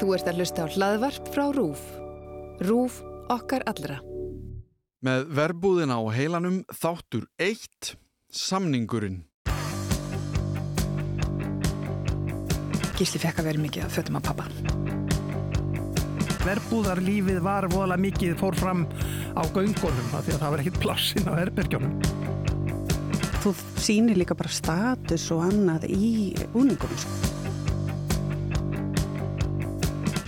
Þú ert að hlusta á hlaðvarp frá RÚF. RÚF okkar allra. Með verbúðina á heilanum þáttur eitt, samningurinn. Gísli fekk að vera mikið að fötum að pappa. Verbúðarlífið var vola mikið fór fram á göngunum af því að það var ekkit plassin á herbergjónum. Þú sýnir líka bara status og annað í úningum.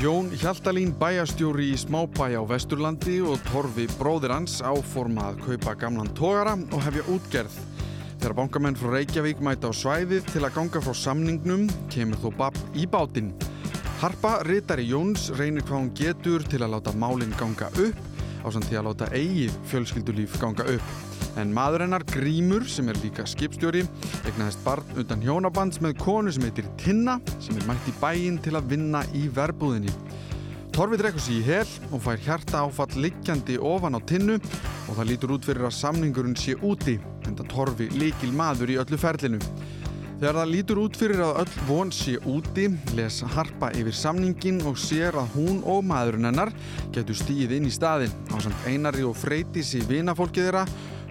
Jón Hjaltalín bæjastjóri í smábæja á Vesturlandi og Torfi bróðir hans áforma að kaupa gamlan tógara og hefja útgerð. Þegar bankamenn frá Reykjavík mæta á svæðið til að ganga frá samningnum kemur þó babb í bátinn. Harpa, ritari Jóns, reynir hvað hún getur til að láta málinn ganga upp á samt því að láta eigið fjölskyldulíf ganga upp. En maður hennar Grímur, sem er líka skipstjóri, egnaðist barn undan hjónabands með konu sem heitir Tinna, sem er mætt í bæinn til að vinna í verbúðinni. Torfi drekkur sér í hel og fær hjarta áfall liggjandi ofan á Tinnu og það lítur út fyrir að samningurinn sé úti, en það Torfi líkil maður í öllu ferlinu. Þegar það lítur út fyrir að öll von sé úti, les Harpa yfir samningin og sér að hún og maðurinn hennar getur stíð inn í staðin á samt einari og freytis í vinafólkið þeirra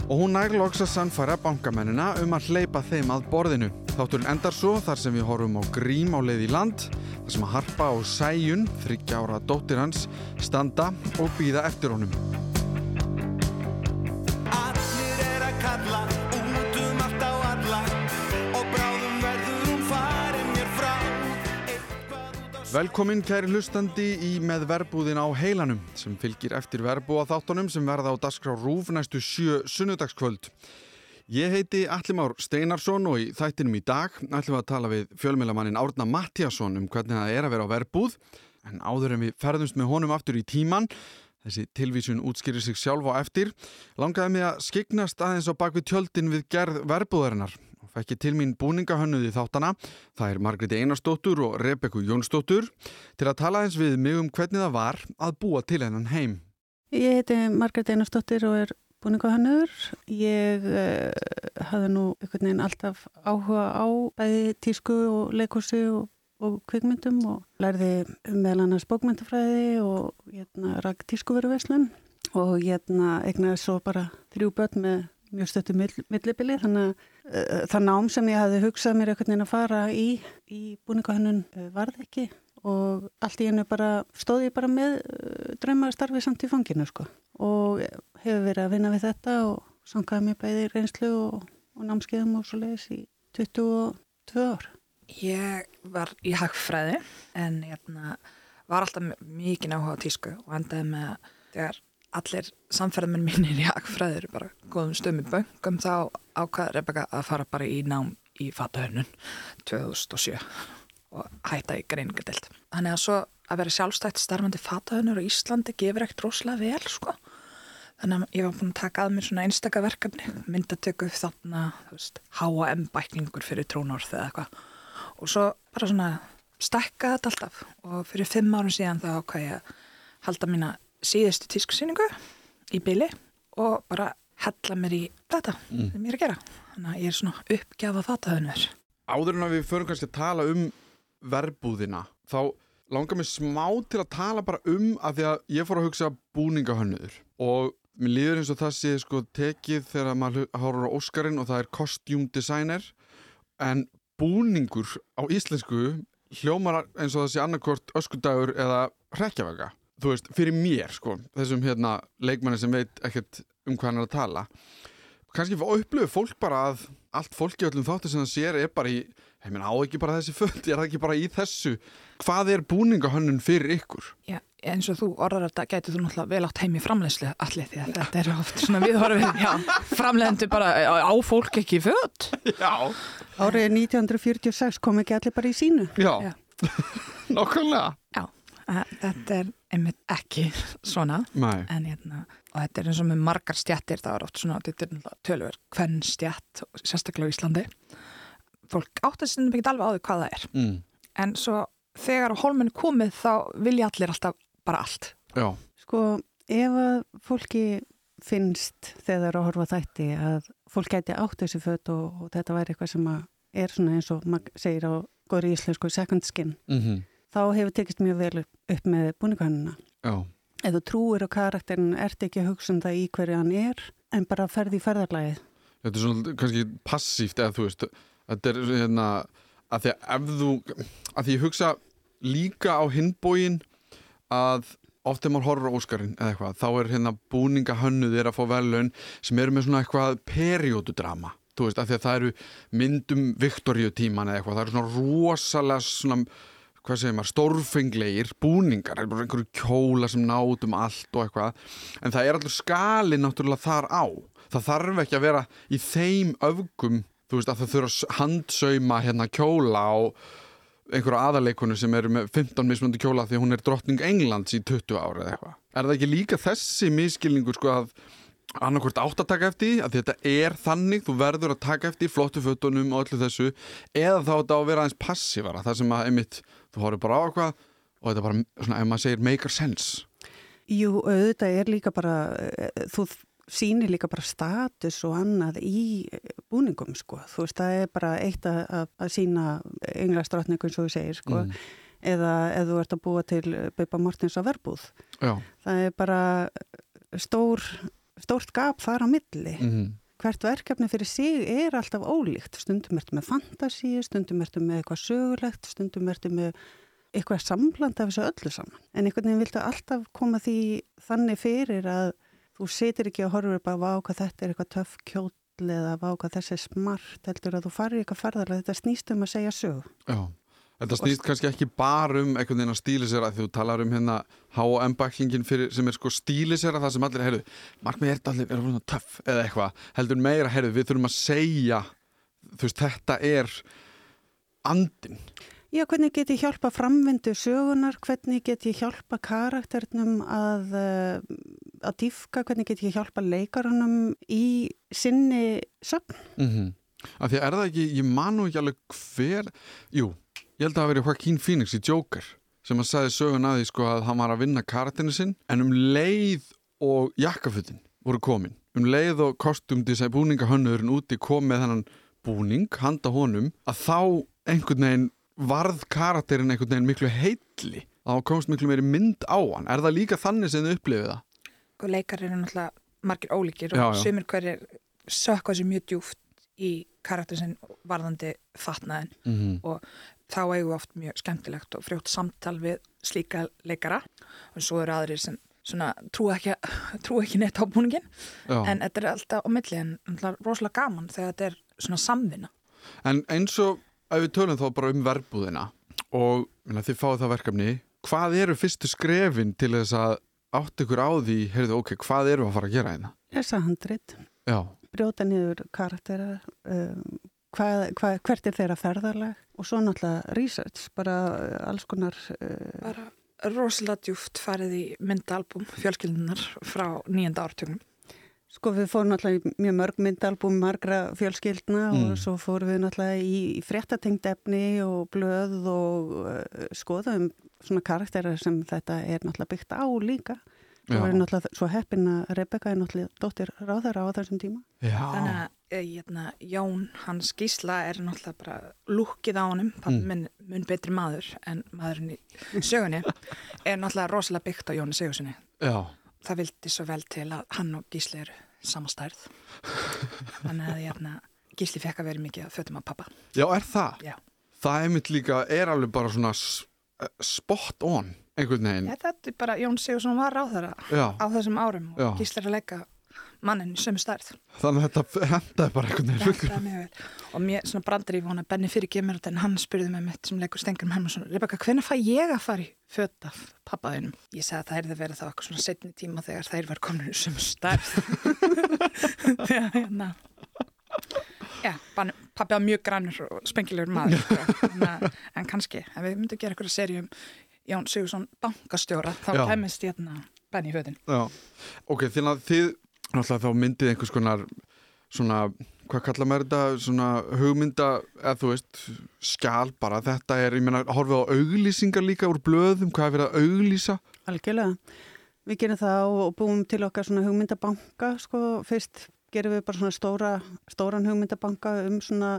og hún nærloks að sannfæra bankamennina um að hleypa þeim að borðinu. Þátturinn endar svo þar sem við horfum á grím á leið í land, þar sem að Harpa og Sæjun, þryggja ára dóttir hans, standa og býða eftir honum. Velkomin kæri hlustandi í með verbúðin á heilanum sem fylgir eftir verbúa þáttunum sem verða á Dasgrá Rúf næstu sjö sunnudagskvöld. Ég heiti Allimár Steinarsson og í þættinum í dag ætlum við að tala við fjölmjölamannin Árna Mattiasson um hvernig það er að vera á verbúð en áður en við ferðumst með honum aftur í tíman Þessi tilvísun útskýrir sig sjálf á eftir. Langaði mig að skiknast aðeins á bakvið tjöldin við gerð verbúðarinnar ég til mín búningahönnuði þáttana. Það er Margreti Einarsdóttur og Rebekku Jónsdóttur til að tala eins við mig um hvernig það var að búa til hennan heim. Ég heiti Margrét Einarsdóttir og er búningahannur. Ég uh, hafði nú einhvern veginn alltaf áhuga á bæði tísku og leikursi og, og kvikmyndum og lærði meðal annars bókmyndafræði og hérna, rak tískuveruverslun og hérna egnaði svo bara þrjú börn með mjög stöttu mill, millibili þannig að uh, það nám sem ég hafði hugsað mér einhvern veginn að fara í, í búningahannun uh, varð ekki og allt í hennu bara stóð ég bara með uh, draumarstarfi samt í fanginu sko og hefur verið að vinna við þetta og sangaði mér bæði reynslu og, og námskeiðum og svo leiðis í 22 ár. Ég var í hagfræði en hérna, var alltaf mikið áhuga á tísku og endaði með að þegar allir samferðamenn mínir í eru bara góðum stöðum í böngum þá ákvaði Rebecca að fara bara í nám í fatahönnun 2007 og hætta í greiningadelt. Þannig að svo að vera sjálfstætt starfandi fatahönnur á Íslandi gefur ekkert rosalega vel sko. Þannig að ég var búin að taka að mér svona einstaka verkefni, myndatöku þarna, þú veist, H&M bæklingur fyrir trónorð eða eitthvað. Og svo bara svona stekka þetta alltaf og fyrir fimm árum síðan þá ákvað ég að halda mína síðustu tískusýningu í byli og bara hella mér í þetta Mm. sem ég er að gera. Þannig að ég er svona uppgjafa fatahönnur. Áður en að við förum kannski að tala um verbúðina, þá langar mér smá til að tala bara um að því að ég fór að hugsa búningahönnuður og mér líður eins og það sé sko tekið þegar maður horfur á Óskarinn og það er costume designer en búningur á íslensku hljómar eins og það sé annarkvort öskudagur eða hrekkjavega þú veist, fyrir mér sko þessum hérna leikmanni sem veit ekkert um hvað hann er að tala kannski upplöfu fólk bara að allt fólki öllum þáttu sem það sér er bara í ég meina á ekki bara þessi föld, er það ekki bara í þessu hvað er búningahönnun fyrir ykkur? Já, eins og þú orðar þetta gætið þú náttúrulega vel átt heim í framleiðslu allir því að þetta er oft svona viðhorfið, já, framleiðendur bara á fólk ekki föt. Já, Árið 1946 kom ekki allir bara í sínu. já, Já. nokkulega Já, þetta er einmitt ekki svona, Nei, en hérna, og þetta er eins og með margar stjættir, það er oft svona, þetta er tölver, hvern stjætt, sérstaklega á Íslandi. Fólk átt að sinna ekki alveg á því hvað það er, mm. en svo þegar á hólmennu komið þá vilja allir alltaf bara allt. já, Sko, ef að fólki finnst þegar það að horfa þætti að fólk gæti átt þessi fött og, og þetta væri eitthvað sem að er svona eins og maður segir á góðri íslensku second skin mm þá hefur tekist mjög vel upp, með búningahannuna. Já, Ef þú trúir á karakterin, ert ekki að hugsa um það í hverju hann er, en bara ferði í ferðarlægið. þetta er svona kannski passíft eða þú veist, þetta er hérna að því að ef þú að því ég hugsa líka á hinbógin að oft ef maður horfir á Óskarinn eða eitthvað, þá er hérna búningahönnuðir að fá velun sem eru með svona eitthvað periódudrama, þú veist, að því að það eru myndum Viktoríu tíman eða eitthvað, það eru svona rosalega svona hvað segir maður, stórfenglegir búningar, það er bara einhverju kjóla sem nátt um allt og eitthvað. En það er allur skali náttúrulega þar á. Það þarf ekki að vera í þeim öfgum, þú veist, að það þurfa að handsauma hérna kjóla á einhverju aðarleikonu sem eru með 15 mismunandi kjóla því hún er drottning Englands í 20 ára eða eitthvað. Er það ekki líka þessi miskilningur sko að annarkvort átt að taka eftir að þetta er þannig þú verður að taka eftir flottu fötunum og öllu þessu, eða þá þetta á að vera aðeins passívara, það sem að einmitt þú horfir bara á eitthvað og þetta bara svona, ef maður segir make sense Jú, auðvitað er líka bara, eh, þú sýnir líka bara status og annað í búningum, sko. Þú veist, það er bara eitt að, að, að sína englastrátningu eins og þú segir, sko. Mm. Eða ef þú ert að búa til Beiba Mortins á verbúð. Já, Það er bara stór, stórt gap þar á milli. mm Hvert verkefni fyrir sig er alltaf ólíkt. Stundum ertu með fantasíu, stundum ertu með eitthvað sögulegt, stundum ertu með eitthvað sambland af þessu öllu saman. En einhvern veginn viltu alltaf koma því þannig fyrir að þú situr ekki og horfur bara vá hvað þetta er eitthvað töff kjóll eða vá hvað þessi smart heldur að þú farir eitthvað ferðarlega. Þetta snýst um að segja sög. Já, þetta snýst kannski ekki bara um einhvern veginn að stílisera því þú talar um hérna H&M-backingin sem er sko stílisera það sem allir, heyrðu, markmið er allir er svona töff eða eitthvað, heldur meira, heyrðu, við þurfum að segja, þú veist, þetta er andin. Já, hvernig get ég hjálpa framvindu sögunar, hvernig get ég hjálpa karakternum að, eh, að dýfka, hvernig get ég hjálpa leikarunum í sinni sögn. Mm -hmm. Af því að er það ekki, ég man nú ekki alveg hver, jú, ég held að það hafi verið Joaquin Phoenix í Joker sem að sagði sögun að því sko að hann var að vinna karakterinu sinn en um leið og jakkafutin voru komin um leið og kostumdísæ búningahönnurinn úti kom með þennan búning handa honum að þá einhvern veginn varð karakterinn einhvern veginn miklu heilli að þá komst miklu meiri mynd á hann er það líka þannig sem þið upplifið það? og leikar eru náttúrulega margir ólíkir og sumir hverjir sökka sér mjög djúft í karakter sinn varðandi fatnaðin Mm -hmm. og þá eigum við oft mjög skemmtilegt og frjótt samtal við slíka leikara. Og svo eru aðrir sem svona trú ekki, trú ekki neitt á búningin Já. en þetta er alltaf á milli en rosalega gaman þegar þetta er svona samvinna. En eins og ef við tölum þá bara um verbúðina og minna, þið fáið það verkefni hvað eru fyrstu skrefin til þess að átt ykkur á því, heyrðu, ok, hvað eru að fara að gera hérna? Lesa handrit, Já, brjóta niður karaktera, um, hvað, hvað, hvert er þeirra ferðarlag og svo náttúrulega research, bara uh, alls konar, uh, bara rosalega djúft farið í myndalbum fjölskyldunar frá nýjenda ártögnum sko við fórum náttúrulega í mjög mörg myndalbum margra fjölskyldna Mm. og svo fórum við náttúrulega í, í fréttatengt efni og blöð og uh, skoðum svona karakterar sem þetta er náttúrulega byggt á líka. Já, og við erum náttúrulega svo heppin að Rebecca er náttúrulega dóttir ráðara á þessum tíma. þannig já. að eh, hérna, Jón hans gísla er náttúrulega bara lúkið á honum Mm. minn mun betri maður en maðurinn í sögunni er náttúrulega rosalega byggt á Jóni Sigurssoni já. það vildi svo vel til að hann og Gísli eru samastærð þannig að hérna, Gísli fekk að vera mikið að fötum að pappa Já, er það? Já. Það er mitt líka, er alveg bara svona spot on, einhvern veginn. ja, þetta er bara, Jón Sigursson var ráðara á þessum árum og Já. Gísli er að leika mannin í sömu stærð þannig að þetta hendaði bara einhvern veginn. Og mér svona brandar í vona Benni fyrir þetta en hann spurði mig mitt sem leikur Stengur Hermansson Rebecca, hvernig fæ ég að fara í föt af pappaðinum? Ég sagði að það er það verið þá eitthvað svona setni tíma þegar þær var komin í sömu stærð þegar hérna Já, pappi var mjög grannur og spengilegur maður sko. Að- en kannski, ef við myndum gera eitthvað serið um Jón Sigursson bankastjóra þá Já. kemist hérna Benni í Já, ok, þannig að þið náttúrulega þá myndið einhvers konar svona, hvað kalla maður þetta? Svona hugmynda, eða þú veist skjál bara, þetta er, ég meina horfið á auglýsingar líka úr blöðum hvað er verið að auglýsa? Algjörlega. Við gerum það og búum til okkar svona hugmyndabanka, sko, fyrst gerum við bara svona stóra, stóran hugmyndabanka um svona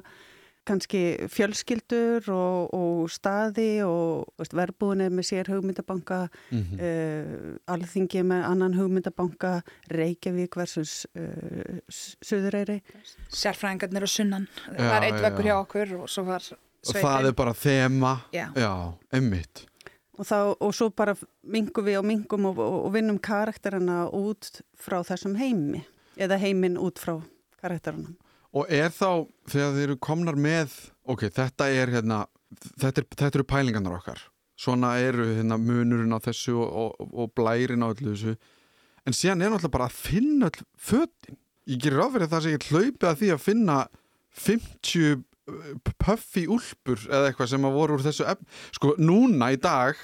kannski fjölskyldur og, og staði og veist, verbúin er með sér hugmyndabanka, Mhm. uh, alþingi með annan hugmyndabanka, Reykjavík versus uh, Suðureyri. Sérfræðingarnir og sunnan. Já, það er eitt já. veggur hjá okkur og svo var Og það er bara þema. Já. Já, emmitt. Og, þá, og svo bara mingum við og mingum og, og, og vinnum karakterina út frá þessum heimi eða heiminn út frá karakterina. Og er þá, þegar þið eru komnar með, ok, þetta er hérna, þetta, er, þetta eru pælingarnar okkar. Svona eru hérna munurinn á þessu og, og, og blærin á öllu þessu. En síðan er náttúrulega bara að finna öll fötin. Ég gerir ráð fyrir að það sé ekki hlaupið að því að finna 50 puffi úlpur eða eitthvað sem að voru úr þessu efn. Sko, núna í dag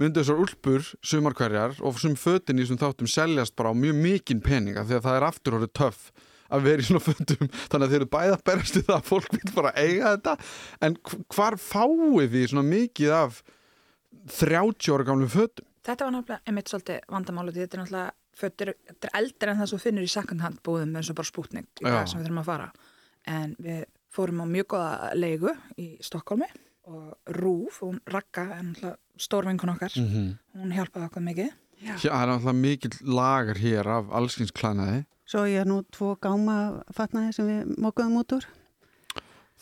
myndu þessar úlpur sumar hverjar og sem fötin í þessum þáttum seljast bara á mjög mikinn peninga að það er aftur orðið töff að vera í svona fötum. Þannig að þeir eru bæða í það að fólk vil bara eiga þetta. En hv- hvar fáið því svona mikið af 30 ára gamlu fötum? Þetta var náttúrulega einmitt svolítið vandamálu því þetta er náttúrulega föttur, þetta er eldri en það sem þú finnur í second hand búðum eins og bara spútning í dag Já. sem við þurfum að fara. En við fórum á mjög góða leigu í Stokkólmi og Rúf, hún Ragga er náttúrulega stórvinkun okkar. -hmm. hún hjálpaði okkur mikið. Hér það er náttúrulega mikill lagar hér af allskynsklænaði Svo ég er nú tvo gáma fatnaði sem við mókuðum út úr.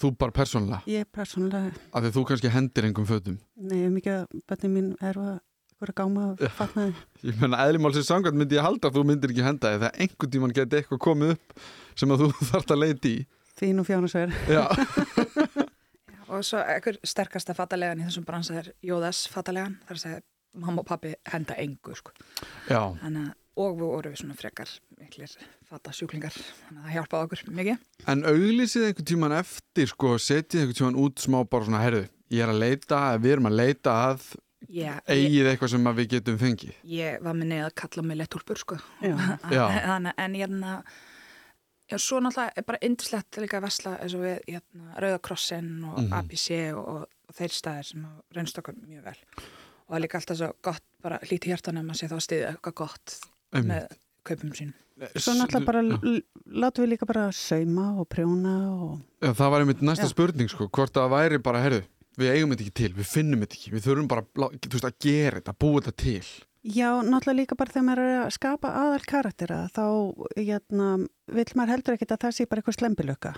þú bara persónulega, Ég er persónulega, af því þú kannski hendir engum fötum? Nei, mikið að bönni mín er að ykkur gáma fatnaði. ég menna eðlimálsins samkvæmt myndi ég halda að þú myndir ekki henda því það einhvern tíman geti eitthvað komið upp sem að þú þarft að leita í. Því nú fjánusver. Já, og svo ekkur sterkasta fatalegan í þessum bransa er Jóðas fatalegan. Þar að segja mamma og pappi henda engu sko. já, Þannig að og við vorum við svona frekar miklir fatasjúklingar þannig að það hjálpaði okkur mikið en auglýsið einhvern tíman eftir sko, setjið einhvern tíman út smá bara svona, herðu, ég er að leita við erum að leita að yeah, ég, eigið eitthvað sem að við getum fengið ég var með neða að kalla mig lettúlpur sko. En ég er Já, svo náttúrulega er bara indislegt líka að vesla eins og við hérna, Rauðakrossin og Mhm. ABC og, og, og þeir staðir sem reynst okkur mjög vel og það er líka alltaf svo gott bara hlíti hjartanum að sé þá að stiðja eitthvað gott. Með kaupum sín Svo náttúrulega bara l- látum við líka bara sauma og prjóna og Já, það var einmitt næsta Já. spurning sko, hvort það væri bara, herðu, við eigum þetta ekki til, við finnum þetta ekki, við þurfum bara veist, að gera þetta, búa þetta til. Já, náttúrulega líka bara þegar maður er að skapa aðal karaktera þá hérna, vil maður heldur ekkit að það sé bara eitthvað slembilöka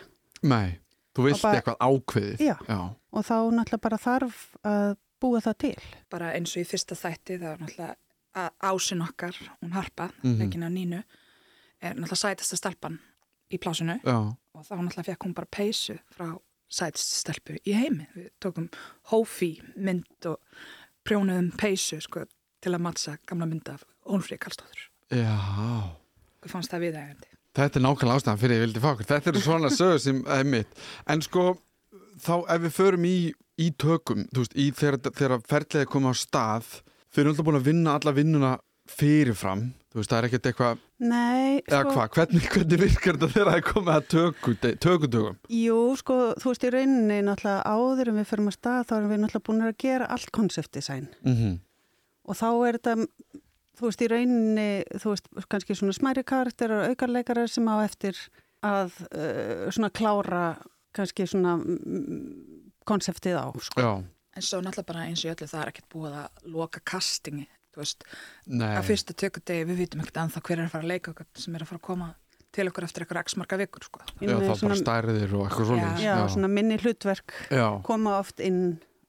Nei, þú vilt bara- eitthvað ákveðið. Já. Já. og þá náttúrulega bara þarf að búa það til. bara eins og í fyrsta þætti það er náttúrulega að ásin okkar hún harpa, mm. -hmm. leggin á nínu er náttúrulega sætasta stelpan í plásinu Já, og þá náttúrulega fekk hún bara peysu frá sætasta stelpu í heimi við tókum hófi mynd og prjónuðum peysu sko, til að mattsa gamla mynd af Ónfríð Karlsdóttur já. við fannst það viðægandi Þetta er nákvæmlega ástæðan fyrir ég vildi fá okkur. Þetta eru svona sögur sem er mitt. En sko, þá ef við förum í, í tökum, þú veist, í þegar, þegar ferðlega koma á stað, þau eru alltaf búin að vinna alla vinnuna fyrirfram, þú veist, það er ekkert eitthvað, Nei, eða sko, hvað, hvernig, hvernig virkar þetta þegar það er komið að töku, tökutökum? jú, sko, þú veist í rauninni náttúrulega áður en við fyrir að stað þá erum við náttúrulega búin að gera allt konceptdesign Mm og þá er þetta, þú veist í rauninni, þú veist, kannski svona smæri karakterar og aukarleikarar sem á eftir að uh, svona klára kannski svona konseptið á, sko. Já, en svo náttúrulega bara eins og öllu það er ekkert búið að loka castingi þú veist, nei. að fyrsta tökudegi við vitum ekkert ennþá hver er að fara að leika sem er að fara að koma til okkur eftir eitthvað x marga vikur sko. Já, með þá bara stærðir og eitthvað svona. Já, svona minni hlutverk Já, koma oft inn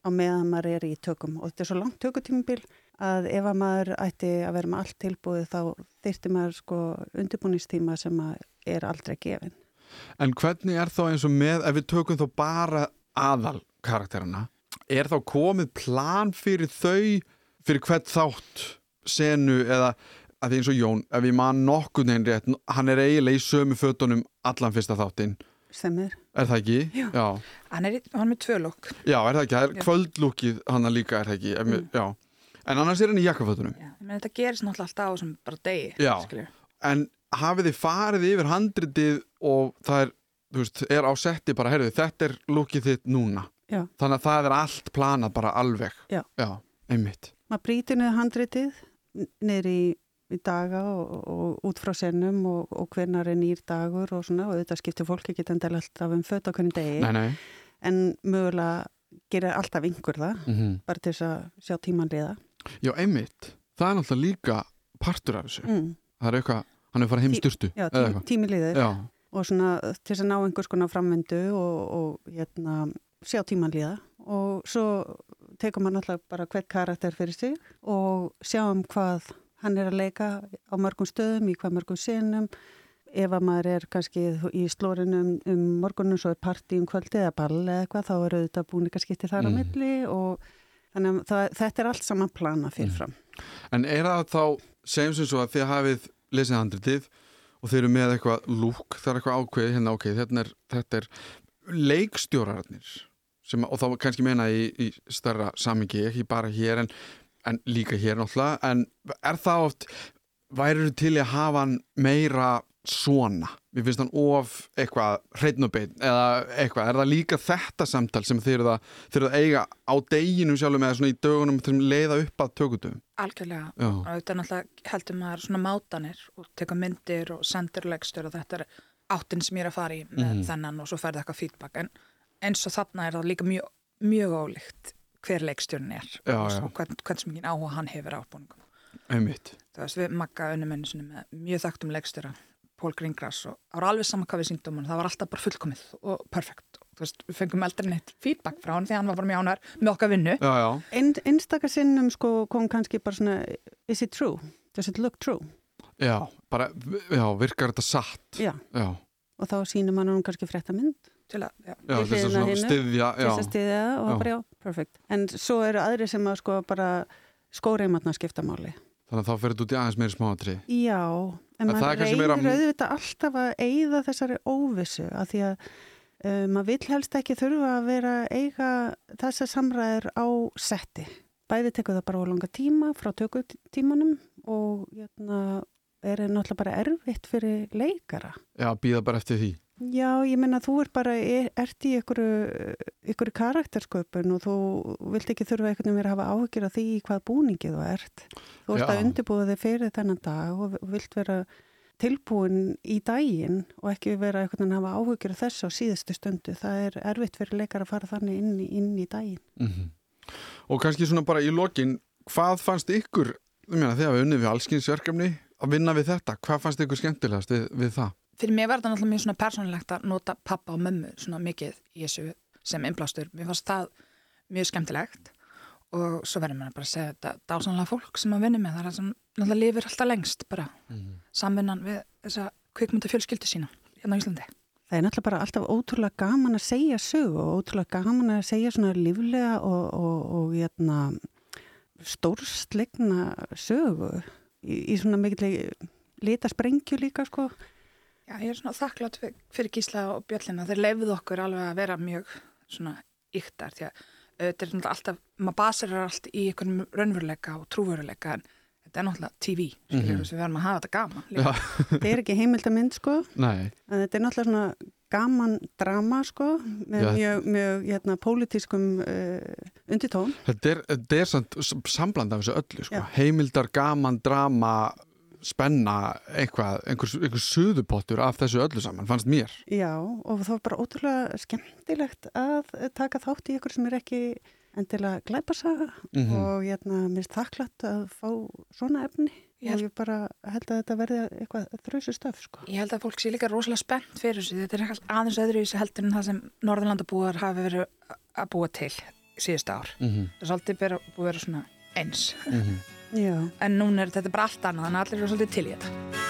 á meðan maður er í tökum og þetta er svo langt tökutímabil að ef að maður ætti að vera með allt tilbúið þá þyrfti maður sko undirbúningstíma sem að er aldrei gefin. en hvernig er þá eins og með, ef við tökum þá bara aðal karakterina, er þá komið plan fyrir þau, fyrir hvert þátt, senu eða að því eins og Jón, ef ég man nokkuð neginn rétt, hann er eiginlega í sömu fötunum allan fyrsta þáttinn, Stemir. er það ekki? Já. Já, hann er, hann er með tvö lúk Já, er það ekki? Það er Já. kvöldlúkið hann líka, er það ekki? Mm. Já, en annars er hann í jakkafötunum. Já, meina þetta gerist náttúrulega alltaf á sem bara degi Já. skilju. En hafið þið farið yfir handritið og það er, þú veist, er á setti bara, heyrðu, þetta er lúkið þitt núna. Já. Þannig að það er allt planað bara alveg. Já. Já, einmitt. Maður brýtir niður handritið niður í, í daga og, og út frá sennum og, og hvernar er nýr dagur og svona og þetta skiptir fólk ekki endala alltaf um föt á hvernig degi. Nei, nei. en mögulega gerir alltaf einhver það, Mm bara til þess að sjá tíman liða. Já, einmitt. Það er náttúrulega líka partur af þessu. Mm. Það er eitthvað, hann er farið heim í Tí- styrtu. Já, tí, eitthvað. tími liðir Já, og svona til þess að ná einhvers konar framvindu og, og hérna, sjá tíman liða og svo tekur maður náttúrulega bara hvert karakter fyrir sig og sjáum hvað hann er að leika á mörgum stöðum, í hvað mörgum senum ef að maður er kannski í slórinum um morgunum svo er partí um kvöldi eða ball eða eitthvað þá er auðvitað búningaskipti þar á Mm. milli og þannig að það, þetta er allt saman plana fyrirfram. En er það þá, segjum sem svo að þið hafið lesið handritið og þeir eru með eitthvað lúk, það er eitthvað ákveðið hérna, ok, þetta er, þetta er leikstjórarnir sem, og þá kannski meina í, í starra samingi, ekki bara hér en, en líka hér náttúrulega, en er það oft, værir til að hafa hann meira svona? Mér finnst hann of eitthvað hreitn og bein eða eitthvað, er það líka þetta samtal sem þeir eru að, að eiga á deginu sjálfum eða svona í dögunum til að leiða upp að tökutum? Algjörlega. Já. Og þetta er náttúrulega heldur maður svona mátanir og teka myndir og sendir legstur og þetta er áttin sem ég er að fara í með Mhm. þennan og svo færði eitthvað feedback. En eins og þarna er það líka mjög, mjög ólíkt hver leikstjórn er Já, og hvern, hvern sem ekki áhuga hann hefur á búningum. Einmitt. Þú veist, við makka sinni með mjög þekktum leikstjóra, Pól Greengrass og það var alveg sama hvað við syngdum hann, það var alltaf bara fullkomið og perfekt. Þú veist, við fengum aldrei neitt feedback frá hann því hann var bara mjög ánæður með okkar vinnu. Já, já. Ein, einstakar sinnum sko kom kannski bara svona is it true? Does it look true? Já, bara, já, virkar þetta satt Já, Já, og þá sínum mann hún kannski frétta mynd Til að, já. já Við þess að styðja til þess að stiðja og Já. bara já, perfect. En svo eru aðri sem að sko bara skóreimatna skipta máli. þannig að þá þetta út í aðeins meiri smáatri Já, en En maður reynir meira- auðvitað alltaf að eigða þessari óvissu að því að uh, maður vill helst ekki þurfa að vera að eiga þessar samræðir á setti. Bæði tekur það bara á langa tíma frá tökutímanum og jötna, er náttúrulega bara erfitt fyrir leikara. Já, býða bara eftir því Já, ég menna þú er bara, er, ert í einhverju, einhverju karaktersköpun og þú vilt ekki þurfa einhvern veginn vera að hafa áhyggjur af því hvað búningi þú ert. Þú ert Já. að undirbúða þig fyrir þennan dag og vilt vera tilbúin í daginn og ekki vera einhvern veginn að hafa áhyggjur af þessu á síðustu stundu. Það er erfitt fyrir leikar að fara þannig inn, inn í daginn. mm Og kannski svona bara í lokin Hvað fannst ykkur, ég meina þegar við unnið við allskinsverkefni að vinna við þetta Hvað fannst ykkur skemmtilegast við, við það? Fyrir mér var þetta náttúrulega mjög svona persónulegt að nota pappa og mömmu svona mikið í þessu sem innblástur. Mér fannst það mjög skemmtilegt og svo verður maður bara að segja þetta dásanlega fólk sem að vinna með. Það er sem náttúrulega lifir alltaf lengst bara samvinnan við þessa kvikmynda fjölskyldu sína hérna á Íslandi. Það er náttúrulega bara alltaf ótrúlega gaman að segja sögu og ótrúlega gaman að segja svona líflega og, og, og hérna, stórslegna sögu í, í svona mikil lita sprengju líka sko. Já, ég er svona þakklátt fyr- fyrir Gísla og Björlina. Þeir leifuð okkur alveg að vera mjög svona yktar því að þetta er náttúrulega alltaf, maður baserar allt í einhvern raunveruleika og trúveruleika en þetta er náttúrulega TV, skiljum við, við verðum að hafa þetta gaman. líka. Þetta er ekki heimildamind sko, Nei, en þetta er náttúrulega svona gaman drama sko, með Já. mjög, mjög hérna, pólitískum uh, unditón. þetta er, þetta er samt sambland af þessu öllu sko. Já. Heimildar, gaman, drama spenna, eitthvað einhver, einhver suðupottur af þessu öllu saman fannst mér Já, og það var bara ótrúlega skemmtilegt að taka þátt í ykkur sem er ekki endilega glæpasaga Mhm. og hérna, mér er þakklátt að fá svona efni Ég og held- ég bara held að þetta verði eitthvað þrjusu stöf, sko. Ég held að fólk sé líka rosalega spennt fyrir þessu. Þetta er aðeins öðru í þessu heldur en það sem Norðurlandabúar hafi verið að búa til síðustu ár. mm -hmm. Það er svolítið búið að vera svona eins. Já, En núna er þetta bara allt annað, þannig að allir eru svolítið til í þetta.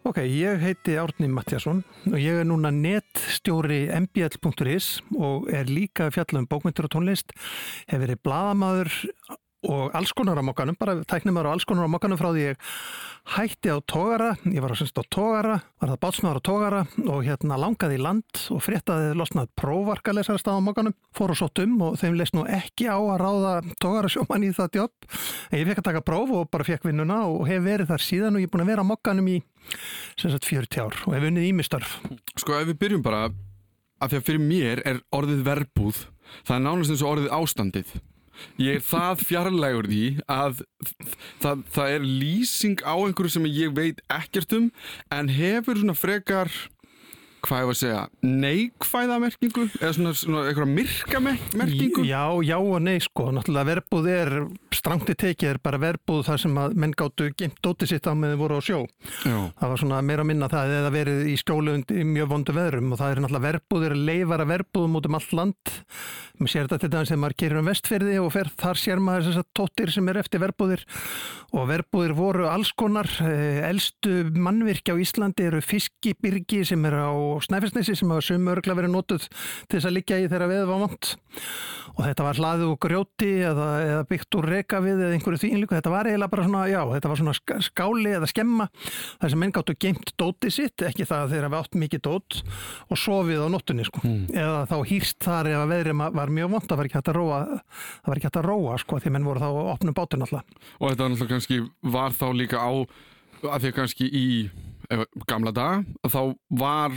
Ok, ég heiti Árni Mattiasson og ég er núna netstjóri mbl.is og er líka að fjalla um bókmyndur og tónlist, hef verið bladamaður og alls konar á mokkanum, bara tæknimaður og alls konar á mokkanum frá því ég hætti á tógara, ég var að semst á tógara, var það bátsmaður á tógara og hérna langaði í land og fréttaði losnað prófarkalesara stað á mokkanum, fór og sótt um og þeim leist nú ekki á að ráða tógara sjóman í það jobb, en ég fekk að taka próf og bara fekk vinnuna og hef verið þar síðan og ég er búin að vera á mokkanum í sem sagt 40 ár og hef unnið ímistörf. Sko ef við byrjum bara af því að fyrir mér er orðið verbúð það er nánast eins og orðið ástandið Ég er það fjarlægur því að það, það er lýsing á einhverju sem ég veit ekkert um en hefur svona frekar hvað ég var að segja, neikvæða merkingu eða svona, svona eitthvað myrka mer- merkingu Já, já og nei sko, náttúrulega verbúð er, strangti tekið er bara verbúð þar sem að menn gáttu gemt dótið sitt á með þau voru á sjó. Já. Það var svona meira að minna það eða verið í skjólu undir mjög vondu veðrum og það er náttúrulega verbúðir, leifara verbúðum út um allt land. Mér sér þetta til dæmis þegar maður gerir um vestferði og fer, þar sér maður þessar tóttir sem er eftir verbúðir og verbúðir voru alls konar. Eh, Elstu mannvirki á Íslandi eru fiskibyrgi sem er á Snæfellsnesi sem hafa sömu örgla verið notuð til þess að liggja í þeirra veð var vant og þetta var hlaðið úr grjóti eða, eða byggt úr rekavið eða einhverju því líka. Þetta var eiginlega bara svona, já, þetta var svona sk- skáli eða skemma þar sem menn gáttu geimt dótið sitt, ekki það að þeir hafa átt mikið dót og sofið á nóttunni sko. Eða þá hýrst þar ef að veðrið var mjög vond, það var ekki hægt að róa, það var ekki hægt að róa sko því menn voru þá að opna bátun alltaf. og þetta var náttúrulega kannski var þá líka á að því kannski í ef, gamla daga að þá var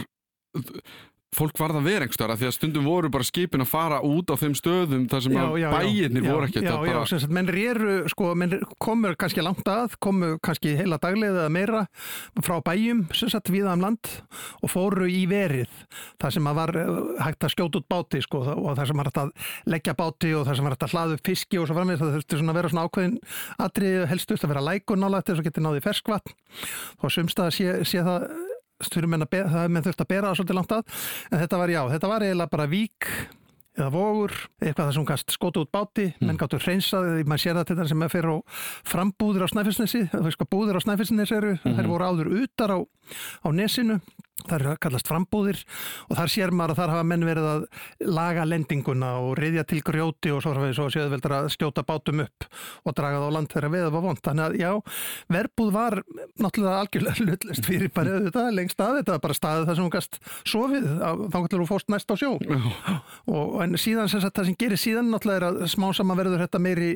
fólk varð að vera einhverstaðar því að stundum voru bara skipin að fara út á þeim stöðum þar sem að bæirnir voru ekkert Já, já, sagt, menn réru, sko, menn komur kannski langt að, komur kannski heila daglega eða meira frá bæjum, sem sagt, viða um land og fóru í verið, þar sem að var eh, hægt að skjóta út báti, sko, og þar sem var hægt að leggja báti og þar sem var hægt að hlaðu upp fiski og svo framvegis, það þurfti svona að vera svona ákveðin atrið helst þurfti að vera lækur nálægt þess að geti náði ferskvatn. Og sumstað sé, sé það þurfum menn að be- það menn þurft að bera það svolítið langt að. En þetta var já, þetta var eiginlega bara vík eða vogur, eitthvað það sem gæst skóta út báti, menn gáttu hreinsað maður sér það til þess að maður fyrir á frambúðir á Snæfellsnesi, það veist hvað búðir á Snæfellsnesi eru, þær voru áður utar á, á nesinu, þar eru kallast frambúðir og þar sér maður að þar hafa menn verið að laga lendinguna og reyðja til grjóti og svo, svo séu veldur að skjóta bátum upp og draga það á land þegar veða var vond þannig að já, verbúð var náttúrulega algjörlega hlutlist fyrir bara þetta lengst að þetta bara staðið þar sem hún gast sofið þá kannski þú fórst næst á sjó. Og en síðan sem sagt það sem gerir síðan náttúrulega er að smá saman verður þetta meiri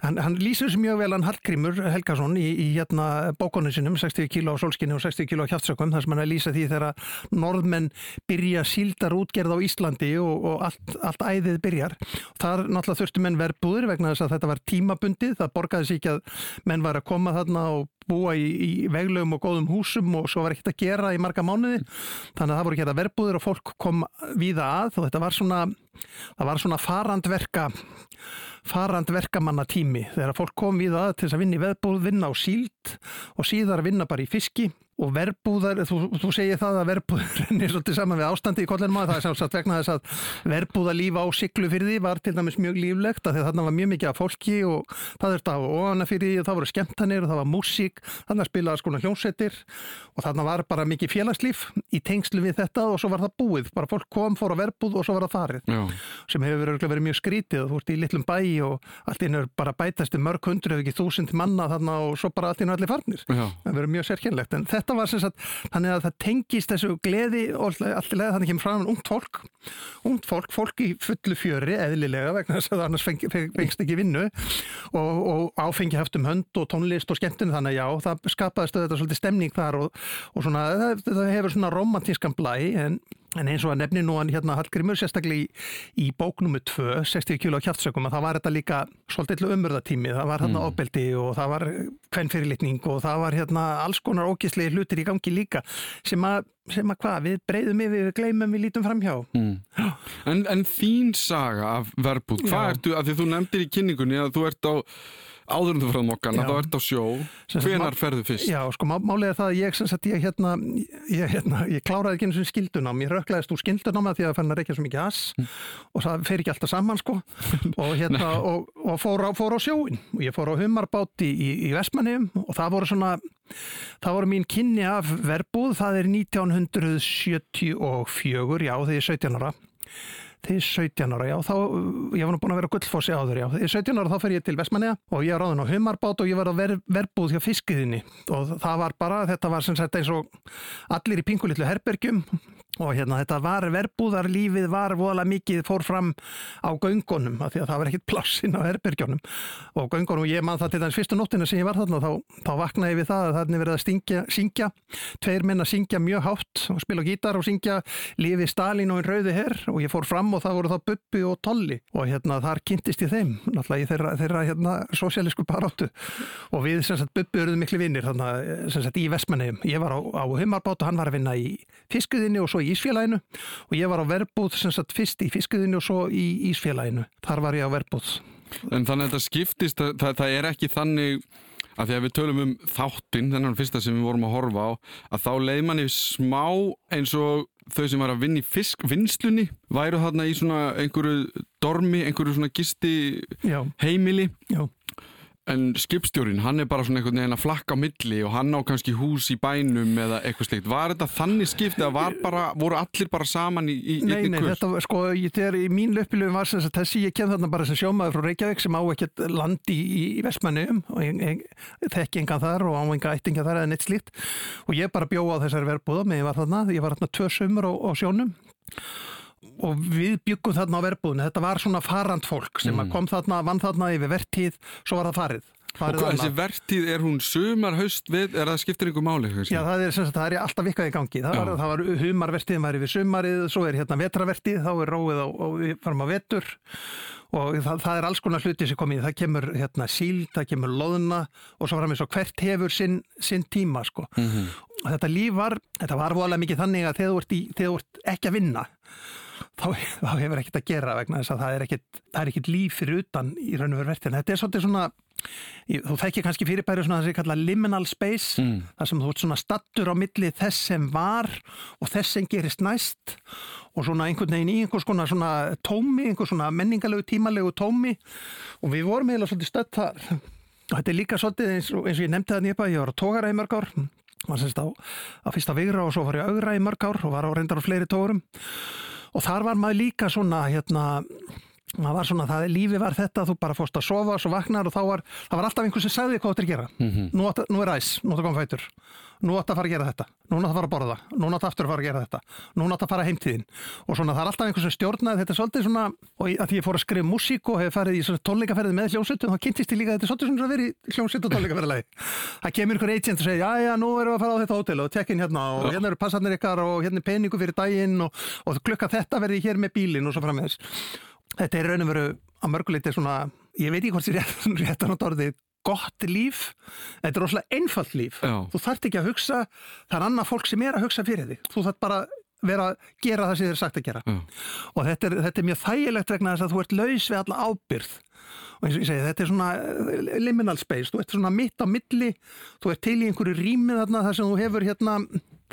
Hann, hann lýsir þessu mjög vel hann Hallgrímur Helgason í, í hérna bókonu sinum 60 kíló á solskinni og 60 kíló á kjaftsökum þar sem hann er að lýsa því þegar norðmenn byrja síldar útgerð á Íslandi og, og allt, allt æðið byrjar. Þar náttúrulega þurftu menn verbúðir vegna þess að þetta var tímabundið, það borgaði sér ekki að menn var að koma þarna og búa í, í veglegum og góðum húsum og svo var ekkert að gera í marga mánuði þannig að það voru ekki að verbúðir og fólk kom víða að og þetta var svona var svona farandverka farandverkamanna tími þegar fólk kom við að til þess að vinna í veðbúð, vinna á síld og síðar vinna bara í fiski og verbúðar, þú, þú segir það að verbúður er svolítið saman við ástandi í kollinum að það er sjálfsagt vegna þess að verbúðalíf á Siglufyrði var til dæmis mjög líflegt að því að þarna var mjög mikið af fólki og það er það ofana fyrir og það voru skemmtanir og það var músík, þarna spilaði skona hljómsettir og þarna var bara mikið félagslíf í tengslu við þetta og svo var það búið, bara fólk kom, fór á verbúð og svo var það farið Já. sem hefur verið mjög skrítið og þú ert í litlum bæ og allt inn er bara bætast í mörg hundru ef ekki þúsund manna þarna og svo bara allt inn allir farnir. Já. Það verður mjög sérkennlegt en þetta var sem sagt þannig að það tengist þessu gleði og allt í leið þannig kemur fram ungt fólk, ungt fólk, fólk í fullu fjöri eðlilega vegna þess að annars feng, feng, fengst ekki vinnu og, og áfengi haft um hönd og tónlist og skemmtun þannig að já, það skapaðist þetta svolítið stemning þar og, og svona, það, það hefur svona romantískan blæ en En eins og að nefni nú hann hérna Hallgrimur sérstaklega í, í bóknumu 2, 60 kíló kjaftsökum að það var þetta líka svolítið umörðatími, það var hérna mm. ofbeldi og það var kvennfyrirlitning og það var hérna alls konar ógislegi hlutir í gangi líka sem að, sem að hvað, við breyðum yfir, við gleymum, við lítum framhjá. Mm. En, en þín saga af verbúð, hvað Já. ertu, að því þú nefndir í kynningunni að þú ert á áður en þú fyrir á nokkana, Já. þá ert á sjó. Hvenar ferðu fyrst? Já, sko, má, málið er það að ég, sem sagt, ég, hérna, ég, hérna, ég kláraði ekki eins og skildunám, ég röklaðist úr skildunáma því að fann að reykja svo mikið ass og það fer ekki alltaf saman, sko, og hérna, og, og fór, á, fór á sjóin og ég fór á humarbáti í, í Vestmanniðum og það voru svona, það voru mín kynni af verbúð, það er 1974, já, þegar ég er 17 ára. Þegar ég er 17 ára, já, þá, ég var nú búin að vera á gullfossi áður, já. Þegar ég er 17 ára þá fer ég til Vestmanniða og ég er ráðin á humarbát og ég var á ver, verbúð hjá fiskiðinni og það var bara, þetta var sem sagt eins og allir í pingulitlu herbergjum, og hérna þetta var verbúðarlífið var voðalega mikið fór fram á göngunum af því að það var ekkit plássin á herbergjónum og göngunum og ég man það til þess fyrstu nóttina sem ég var þarna þá, þá vaknaði við það að er verið að stingja, syngja. Tveir menn að syngja mjög hátt og spila gítar og syngja Lífi Stalin og einn rauði herr og ég fór fram og það voru þá Bubbi og Tolli. Og hérna þar kynntist ég þeim náttúrulega í þeirra, þeirra hérna sosialísku baráttu. Og við sem sagt Bubbi eruðum miklu vinnir þarna sem sagt í Vestmannegjum ég var á, á Ísfélaginu. Og ég var á verbúð sem sagt fyrst í fiskuðinni og svo í Ísfélaginu. Þar var ég á verbúð. En þannig að þetta skiptist, það, það er ekki þannig að því að við tölum um þáttinn, þennan fyrsta sem við vorum að horfa á, að þá leið manni smá eins og þau sem var að vinna í fiskvinnslunni væru þarna í svona einhverju dormi, einhverju svona gisti Já, heimili já, en skipstjórin, hann er bara svona einhvern veginn að flakka á milli og hann á kannski hús í bænum eða eitthvað slikt. Var þetta þannig skipt eða var bara, voru allir bara saman í, Nei, einni nei, kurs? þetta var sko, ég, þegar í mín löpilöfum var sem sagt þessi, ég kem þarna bara sem sjómaður frá Reykjavík sem á ekkert land í, í, Vestmannum og ég, ég þekki engan þar og á enga ættinga þar eða neitt slíkt og ég bara bjó á þessari verbúða með ég var þarna, ég var þarna tvö sömur á, á sjónum og við byggum þarna á verbúðinu, þetta var svona farand fólk sem mm. kom þarna, vann þarna yfir vertíð, svo var það farið. Og hvað, þessi vertíð, er hún sumar, haust, við, er það skiptir einhver máli? Já, það er, sagt, það er alltaf vikað í gangi. Það var, það var humarvertíðin var yfir sumarið, svo er hérna vetravertíð, þá er róið og, og við farum á vetur og það, það er alls konar hluti sem komið. Það kemur hérna síld, það kemur loðna og svo fram eins og hvert hefur sinn, sinn tíma, sko. Mhm. Og þetta líf var, þetta var voðalega mikið þannig að þegar þú ert, í, þegar þú ert ekki að vinna, þá, þá hefur ekkert að gera vegna þess að það er ekkert, það er ekkert líf fyrir utan í raun og veru vertíðin. Þetta er svolítið svona, Þú þekkir kannski fyrirbæri svona það sem ég kalla liminal space, Mm. þar sem þú ert svona stattur á milli þess sem var og þess sem gerist næst og svona einhvern veginn í einhvers konar svona tómi, einhvers svona menningalegu tímalegu tómi og við vorum eiginlega svolítið stödd þar. Og þetta er líka svolítið eins og, eins og ég nefndi það nýpa, ég var á tógara í mörg ár, var semst á, á fyrsta vigra og svo var ég augra í mörg ár og var á reyndar á fleiri tógurum og þar var maður líka svona hérna það var svona, það lífi var þetta þú bara fórst að sofa, svo vaknar og þá var það var alltaf einhver sem sagði þér hvað þú ættir að gera. Mhm. nú, átt, nú er æs, nú átt að koma fætur. Nú átt að fara að gera þetta, nú átt að fara að borða. Nú átt aftur að fara að gera þetta, nú átt að fara heimtíðin. Og svona það er alltaf einhver sem stjórnaði þetta er svolítið svona, og að ég fór að skrifa músík og hef farið í tónleikaferði með hljómsveitum þá kynntist ég líka þetta er svolítið svona í hljómsveit og tónleikaferðilegi það kemur ykkur agent og segir, já já, nú erum við að fara á þetta hótel og tekkin hérna og hérna eru passarnir ykkar og hérna er peningu fyrir daginn og, og klukka þetta verði hér með bílinn og svo framvegis þetta er raun og veru að mörguleiti svona, ég veit ekki hvort sér rétt, rétt að nota orðið gott líf, þetta er rosalega einfalt líf, Já. þú þarft ekki að hugsa það er annað fólk sem er að hugsa fyrir þig. Þú þarft bara vera að gera það sem þér er sagt að gera. Já. og þetta er, þetta er mjög þægilegt vegna þess að þú ert laus við alla ábyrð og eins og ég segi, þetta er svona eh, liminal space, þú ert svona mitt á milli. Þú ert til í einhverju rými þarna þar sem þú hefur hérna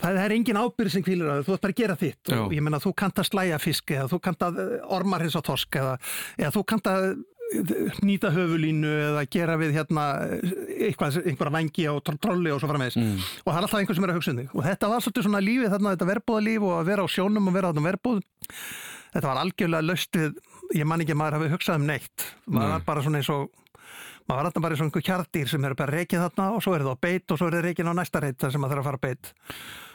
það er engin ábyrð sem kvílir að þér, þú ert bara að gera þitt. Já. og ég meina þú kannt að slæja fisk eða þú kannt að eh, ormar hins á torsk eða, eða þú kannt að eh, nýta höfulínu eða gera við hérna eh, eitthvað, einhverja vangi á tr- trolli og svo framvegis. Mm. og það er alltaf einhver sem er að hugsa um þig. Og þetta var svolítið svona lífið þarna, þetta verbúðalíf og að vera á sjónum og vera á verbúð þetta var algjörlega löst við ég man ekki að maður hafi hugsað um neitt. Maður var bara svona eins og maður var þarna bara og einhver kjardýr sem eru bara reikið þarna og svo er það á beit og svo er það reikin á næsta reit þar sem maður þarf að fara á beit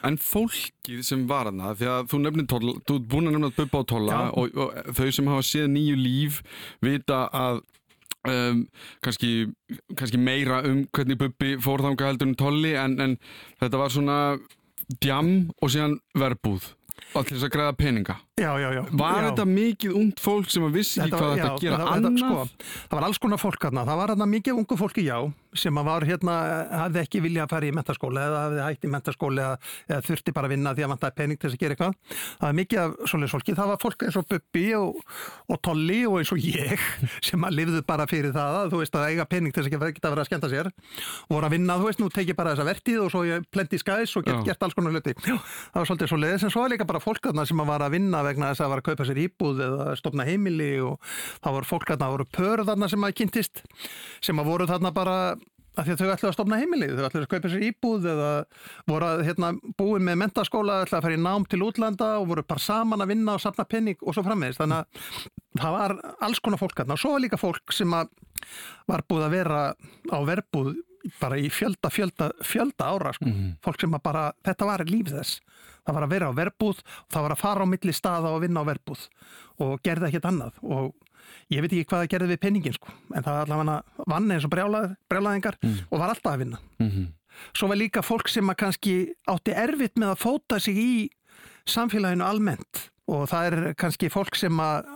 En fólkið sem var hana, því að þú nefnir tolla, þú ert búin að nefna Bubba Tolla Já. og, og þau sem hafa séð nýju líf vita að um, kannski, kannski meira um hvernig Bubbi fór þanga heldur en Tolli en, en þetta var svona djam og síðan verbúð til þess að græða peninga. Já, já, já. Var já. þetta mikið ungt fólk sem að vissi ekki hvað þetta að gera annað? sko, það var alls konar fólk þarna, það var þarna mikið ungu fólki já, sem að var hérna, hafði ekki vilja að fara í mentaskóla eða hafði hægt í mentaskóla eða, eða þurfti bara að vinna því að vantaði pening til þess að gera eitthvað. Það var mikið af svoleiðis fólki, það var fólk eins og Bubbi og, og Tolli og eins og ég sem að lifðu bara fyrir það að þú veist að eiga pening til þess að geta verið að skemmta sér og voru að vinna, þú veist, nú tek ég bara þessa vertið og svo plendi skæs og get gert alls konar hluti. Já, það var svolítið þarna vegna þess að var að kaupa sér íbúð eða stopna heimili og það voru fólk þarna, það voru pör þarna sem að kynntist sem að voru þarna bara að því að þau ætlaðu að stopna heimili, þau ætlaðu að kaupa sér íbúð eða voru að hérna, búið með mentaskóla, ætlaðu að fara í nám til útlanda og voru bara saman að vinna og safna penning og svo framvegist, þannig að það var alls konar fólk þarna. Og svo var líka fólk sem var búið að vera á verbúð bara í fjölda, fjölda, fjölda ára sko. Mhm. fólk sem bara, þetta var líf þess það var að vera á verbúð það var að fara á milli staða og vinna á verbúð og gerði ekkert annað og ég veit ekki hvað það gerði við penningin sko. en það allavega vann eins og brjálað, brjálaðingar og var alltaf að vinna Mhm. svo var líka fólk sem að kannski átti erfitt með að fóta sig í samfélaginu almennt og það er kannski fólk sem að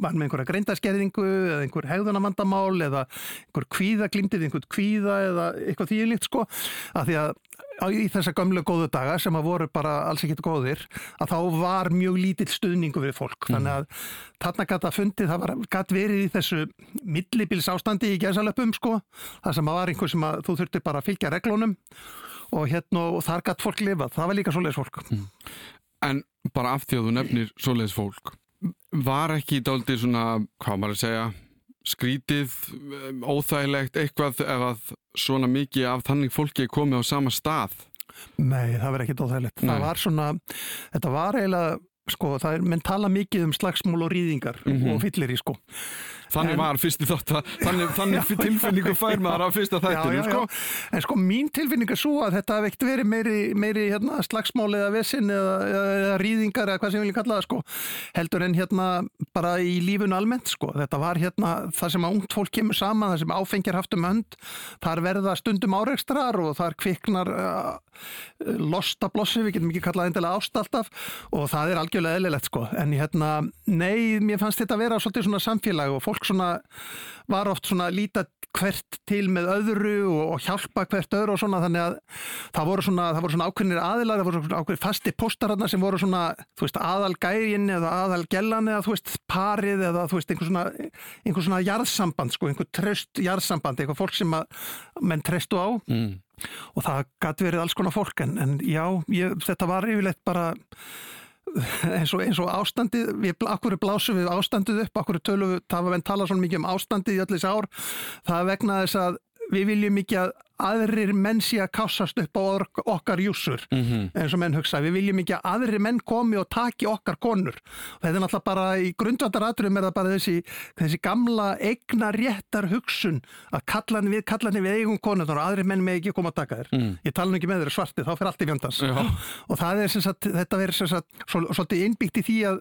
var með einhverja greindaskerðingu eða einhver hegðunamandamál eða einhver kvíða, glýmdið einhver kvíða eða eitthvað þýðilíkt sko. Að því að í þessa gömlu góðu daga sem að voru bara alls ekkit góðir að þá var mjög lítill stuðningu við fólk. Þannig að þarna gæti að fundið það var, gæti verið í þessu millibils ástandi í gæsalöpum sko. Það sem að var einhver sem að þú þurftir bara að fylgja reglunum og hérna og þar gæti fólk lifað, það var líka svoleiðis fólk En bara af því að þú nefnir svoleiðis fólk, var ekki dálítið svona, hvað maður að segja, skrítið, um, óþægilegt, eitthvað ef að svona mikið af þannig fólki er komið á sama stað? Nei, það var ekkit óþægilegt. Nei. Það var svona, þetta var eiginlega, sko, það er, menn tala mikið um slagsmól og rýðingar Mhm. og fyllir í, sko. Þannig En- var fyrsti þátt þannig, þannig tilfinningu fær maður á fyrsta þættinu, sko. En sko, mín tilfinning er svo að þetta hef ekkert verið meiri, meiri hérna, slagsmál eða vesinn eða, eða, rýðingar eða hvað sem við viljum kalla það, sko. Heldur en hérna bara í lífunu almennt, sko. Þetta var hérna það sem að ungt fólk kemur saman, það sem áfengir haft um hönd, þar verða stundum áreikstrar og þar kviknar uh, lostablossi, við getum ekki kallað endilega ást alltaf og það er algjörlega eðlilegt sko, en hérna, nei, mér fannst þetta vera svolítið svona samfélag og fólk svona var oft svona líta hvert til með öðru og, og hjálpa hvert öðru og svona þannig að það voru svona, það voru svona ákveðnir aðilar, það voru svona ákveðir fasti postararna sem voru svona, þú veist, aðal gærin eða aðal gellan eða þú veist, parið eða þú veist, einhver svona, einhver svona jarðsamband sko, einhver tröst jarðsamband, eitthvað fólk sem að menn trestu á Mm. og það gæti verið alls konar fólk en, en já, ég, þetta var yfirleitt bara eins og, eins og ástandið, við, akkur blásum við ástandið upp, akkur tölum við, það var venn tala svona mikið um ástandið í öll þessi ár? Það vegna þess að við viljum ekki að aðrir menn sé að kássast upp á okkar júsur Mhm. eins og menn hugsa, við viljum ekki að aðrir menn komi og taki okkar konur og þetta er náttúrulega bara í grundvandaratriðum er það bara þessi, þessi gamla eigna réttar hugsun að kallan við, kallan við eigum konur og aðrir menn með ekki koma að taka þér Mm. ég tala nú ekki með þeir svarti, þá fyrir allt í vjöndans Já. og það er sem sagt, þetta verður sem sagt svol- svolítið innbyggt í því að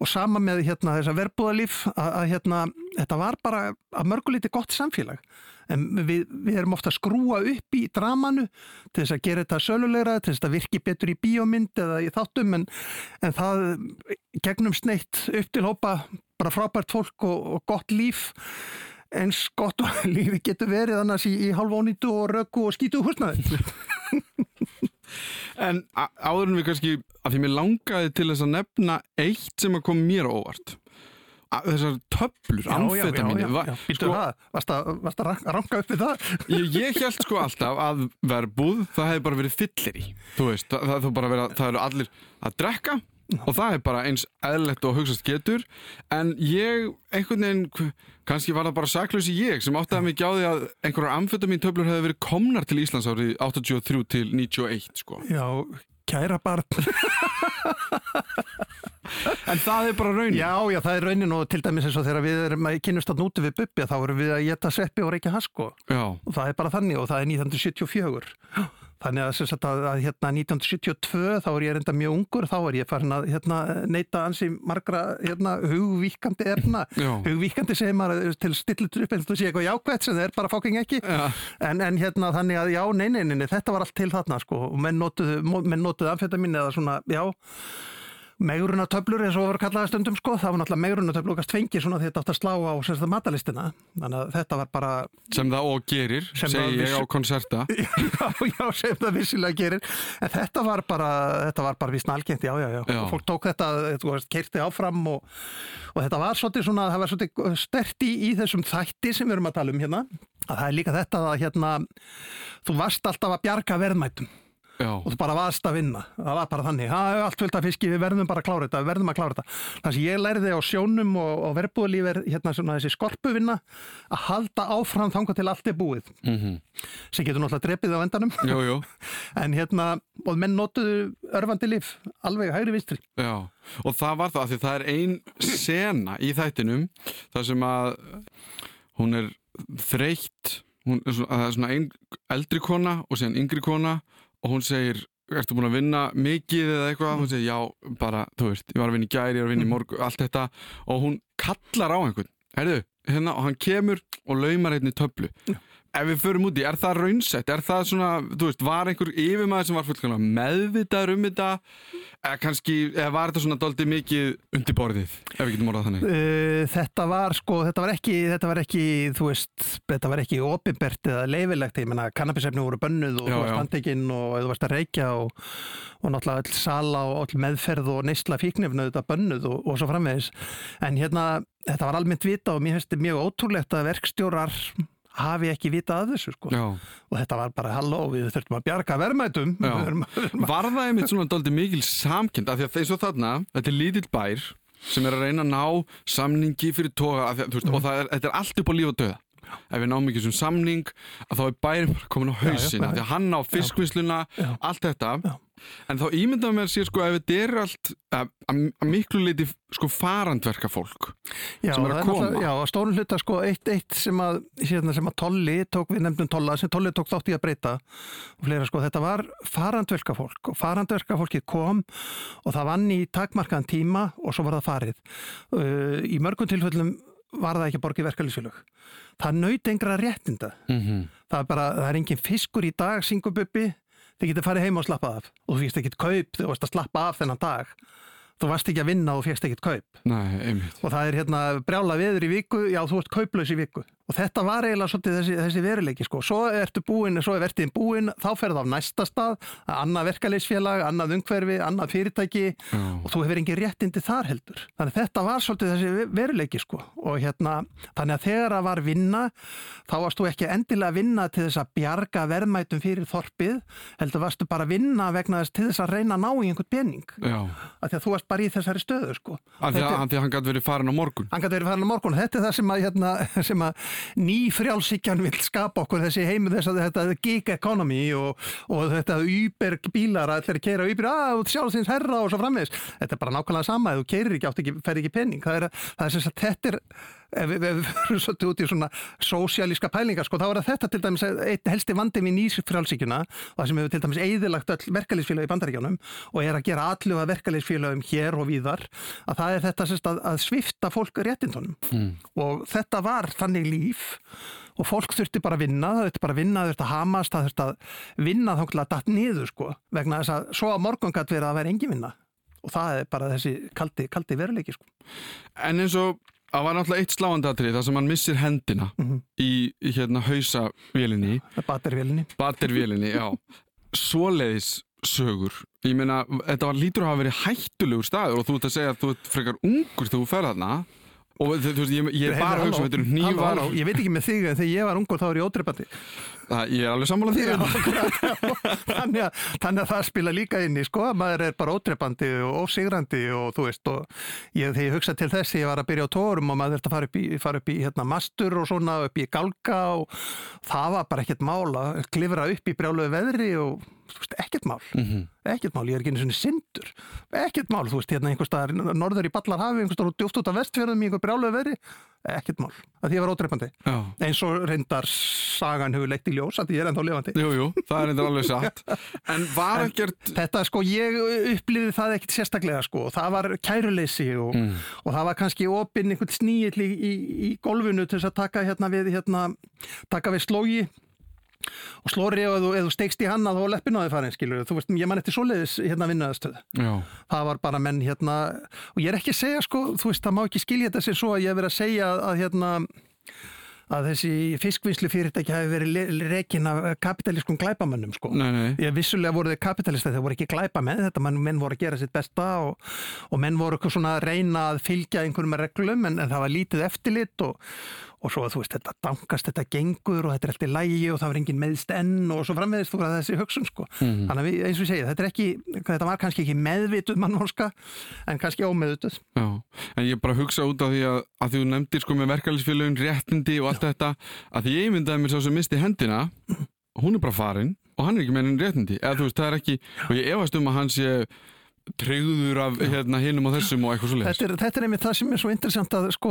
og sama með hérna þessa verbúðalíf að, að hérna, þetta var bara að mörguliti gott samfélag en við, við erum ofta að skrúa upp í dramanu til þess að gera þetta sölulegra, til þess að virki betur í bíómynd eða í þáttum en, en það gegnum sneitt upp til hópa bara frábært fólk og, og gott líf eins gott og lífi getur verið annars í, í halvónýtu og röggu og skítu húsnaði En áður en við kannski, að því mér langaði til þess að nefna eitt sem að kom mér óvart. Að Þessar töflur, amfetamínu. Það, varst að, að ranka upp við það? Ég, ég held sko alltaf að verbúð, það hefði bara verið fyllir í. Þú veist, það, það, það, að- það eru allir að drekka og það er bara eins eðlilegt og hugsaðst getur. En ég, einhvern veginn, kannski var það bara saklaus í ég sem áttaði mig ekki á því að einhverjar amfetamín töflur hefði verið komnar til Íslands árið 83 til 91, sko. Já, kæra barn. En það er bara raunin. Já, já, það er raunin og til dæmis eins og þegar við erum að kynast að núti við Bubbi þá erum við að geta sveppi og reykja hasko Já. og það er bara þannig og það er 1974. Þannig að, sem sagt að, að hérna 1972 þá er ég reynda mjög ungur, þá er ég farin að hérna, neyta ansi margra hérna, hugvíkandi efna. Já. Hugvíkandi segir maður til stillit upp en þú sé eitthvað jákvæmt sem það er bara fóking ekki. En, en hérna þannig að já, nei, nei, nei, nei, þetta var allt til þarna sko og menn notuðu, notuðu amfetamin eða svona, já, megrunartöflur eins og voru kallaði stundum sko, það var náttúrulega megrunartöflur og gast fengið svona því þetta átt að slá á sem sagt matalistina, þannig að þetta var bara, Sem það og gerir, það segi ég á konserta. já, já, sem það vissilega gerir, en þetta var bara, þetta var bara við snalgengt, já, já, já, Já. fólk tók þetta, veist, keirti áfram og, og þetta var svolítið svona, það var svolítið stert í, í þessum þætti sem við erum að tala um hérna, að það er líka þetta að hérna, þú varst alltaf að bjarga verðmætum Já. og þú bara varst að vinna. Það var bara þannig, það er allt fullt af fiski við verðum bara að klára þetta, við verðum að klára þetta. Þannig að ég lærði á sjónum og, og verbúðalíf er hérna svona þessi skorpuvinna að halda áfram þangað til allt er búið. Mm sem getur náttúrulega drepið á endanum. Jú, jú. en hérna, og menn notuðu örfandi líf, alveg hægri vinstri. Já, og það var það því það er ein sena í þættinum þar sem að hún er þreytt hún, er svona- það er svona ein eldri kona og síðan yngri kona og hún segir, ertu búin að vinna mikið eða eitthvað, hún segir, já, bara þú veist, ég var að vinna í gæri, ég var að vinna í morgu allt þetta, og hún kallar á einhvern. Herðu, hérna, og hann kemur og laumar í töflu ef við förum út í, er það raunsætt? Er það svona, þú veist, var einhver yfirmaður sem var fullkomlega meðvitaður um þetta? Eða kannski, eða var þetta svona doldið mikið undir borðið ef við getum orðað þannig? Uh, þetta var sko, þetta var ekki, þetta var ekki, þú veist, þetta var ekki opinbert eða leifilegt, ég menna kannabisefni voru bönnuð og Já, þú varst handekinn og þú varst að reykja og, og náttúrulega öll sala og öll meðferð og neysla fíknefnu þetta bönnuð og, og svo framvegis. En hérna, þetta var almennt vita og mér finnst þetta mjög ótrúlegt að verkstjórar hafi ekki vita að þessu sko. Og þetta var bara, halló, við þurftum að bjarga að- Var það einmitt svona doldið mikil samkend af því að og þarna, þetta er lítill bær sem er að reyna að ná samningi fyrir toga að, veist, Mhm. og það er, þetta er allt upp á líf og döða ef við náum ekki sem samning að þá er bærin komin á hausin já, já. því að hann á fiskvisluna, allt þetta Já. En þá ímyndaðum mér sér sko ef þetta er allt að, að, að miklu leiti sko farandverka fólk Já, sem er að koma. Já, að stórum hluta sko eitt, eitt sem að, hérna, sem að Tolli tók, við nefndum Tolla, sem Tolli tók þátt í að breyta og fleira sko, þetta var farandverka fólk og farandverka fólkið kom og það vann í takmarkaðan tíma og svo var það farið. Uh, í mörgum tilfellum var það ekki að borga í verkalýsfélög. Það naut engra réttinda. mm -hmm. Það er bara, það er engin fiskur í dag, syngububbi, þið getur farið heim og slappað af. Og þú fyrst ekkit kaup, þú varst að slappa af þennan dag. Þú varst ekki að vinna og fyrst ekkit kaup. Nei, og það er hérna brjála veður í viku, já þú ert kauplaus í viku og þetta var eiginlega svolítið þessi, þessi veruleiki sko, svo ertu búin, svo er vertiðin búin þá ferð á næsta stað, annað verkaleysfélag, annað umhverfi, annað fyrirtæki Já. og þú hefur engin réttindi þar heldur. Þannig að þetta var svolítið þessi veruleiki sko. Og hérna, þannig að þegar það var vinna, þá varst þú ekki endilega að vinna til þess að bjarga verðmætum fyrir þorpið, heldur varstu bara að vinna vegna þess til þess að reyna að ná í einhvern pening, af því að þú varst bara í þessari stöðu sko. Af því að, að hann gæti verið farin á morgun ný frjálsíkjan vil skapa okkur þessi heimu þess að þetta gig economy og, og þetta Uber bílar að að keira Uber að sjálfsins herra og svo framvegis. Þetta er bara nákvæmlega sama, þú keirir ekki átt ekki fer ekki penning, það er, það er sem sagt þetta er ef við fyrir svolítið út í svona sósialíska pælingar, sko, þá er þetta til dæmis eitt helsti vandi við nýs frjálsíkjuna það sem hefur til dæmis eðilagt öll verkalýsfélagi í bandaríkjánum og er að gera allu að verkalýsfélagum hér og víðar að það er þetta sérst, að, að svifta fólk réttindunum mm. og þetta var þannig líf og fólk þurfti bara að vinna, það þurfti bara að vinna, það þurfti að hamast, það þurfti að vinna þá að datt niður sko, vegna þess að svo að morgun gætt verið að vera engin vinna og það er bara þessi kaldi, kaldi veruleiki sko. En eins og það var náttúrulega eitt sláandatrið þar sem hann missir hendina Mhm. í, í hérna hausavélinni Það er batervélinni. Battervélinni, já Svoleiðis sögur Ég meina, þetta var lítur að hafa verið hættulegur staður og þú ert að segja að þú ert frekar ungur þegar þú fer þarna og þú veist, ég, ég er bara að hugsa um þetta hnífar halló, Ég veit ekki með þig en þegar ég var ungur þá er ég ódreipandi Það, ég er alveg sammálað því. Þannig, að, þannig að það spila líka inn í sko, að maður er bara ódreipandi og ósigrandi og þú veist og ég, þegar ég hugsa til þess ég var að byrja á tórum og maður þurfti að fara upp í, fara upp í hérna, mastur og svona upp í galga og það var bara ekkert mál að klifra upp í brjáluðu veðri og veist, ekkert mál. Mhm. ekkert mál, ég er ekki einu svona sindur. Ekkert mál, þú veist, hérna einhvers staðar norður í Ballarhafi, einhvers staðar djúft út af vestfjörðum í einhver brjáluðu veðri, ekkert mál. Að því ég var ódreipandi Já, eins og reyndar sagan hefur leitt í ljós að ég er ennþá lifandi. Jú, jú, það er eitthvað alveg satt. En var ekkert Þetta sko, ég upplýði það ekkit sérstaklega sko, það var kæruleysi og, Mm. og það var kannski opinn einhvern sníill í, í, í golfinu til þess að taka hérna við hérna, taka við slógi og slóri og ef þú, steikst í hann að þú leppin á þið farin, skilur þú veist, ég man eftir svoleiðis hérna vinnaðastöð Já, það var bara menn hérna og ég er ekki að segja sko, þú veist, það má ekki skilja þetta sem svo að ég hef verið að segja að hérna að þessi fiskvinnslu fyrirtæki hafi verið rekin af kapitalískum glæpamönnum sko. nei, nei. Ég vissulega voru þeir kapitalista, þeir voru ekki glæpa með þetta, menn, menn voru að gera sitt besta og, og menn voru eitthvað svona að reyna að fylgja einhverjum reglum en, en það var lítið eftirlit og, og svo að þú veist, þetta dankast, þetta gengur og þetta er allt í lægi og það var engin meðst enn og svo framvegist þú veist þessi hugsun sko. Mhm. Þannig að við, eins og ég segi, þetta er ekki, þetta var kannski ekki meðvituð mannvorska en kannski ómeðvituð. Já, en ég bara hugsa út af því að, að þú nefndir sko með verkefælisfélögin réttindi og allt þetta að því ég myndaði mér sá sem misti hendina hún er bara farin og hann er ekki með henni réttindi eða þú veist, það er ekki, og ég efast um að hann sé treyður af hérna hinum og þessum og eitthvað svo Þetta er, þetta er einmitt það sem er svo interessant að sko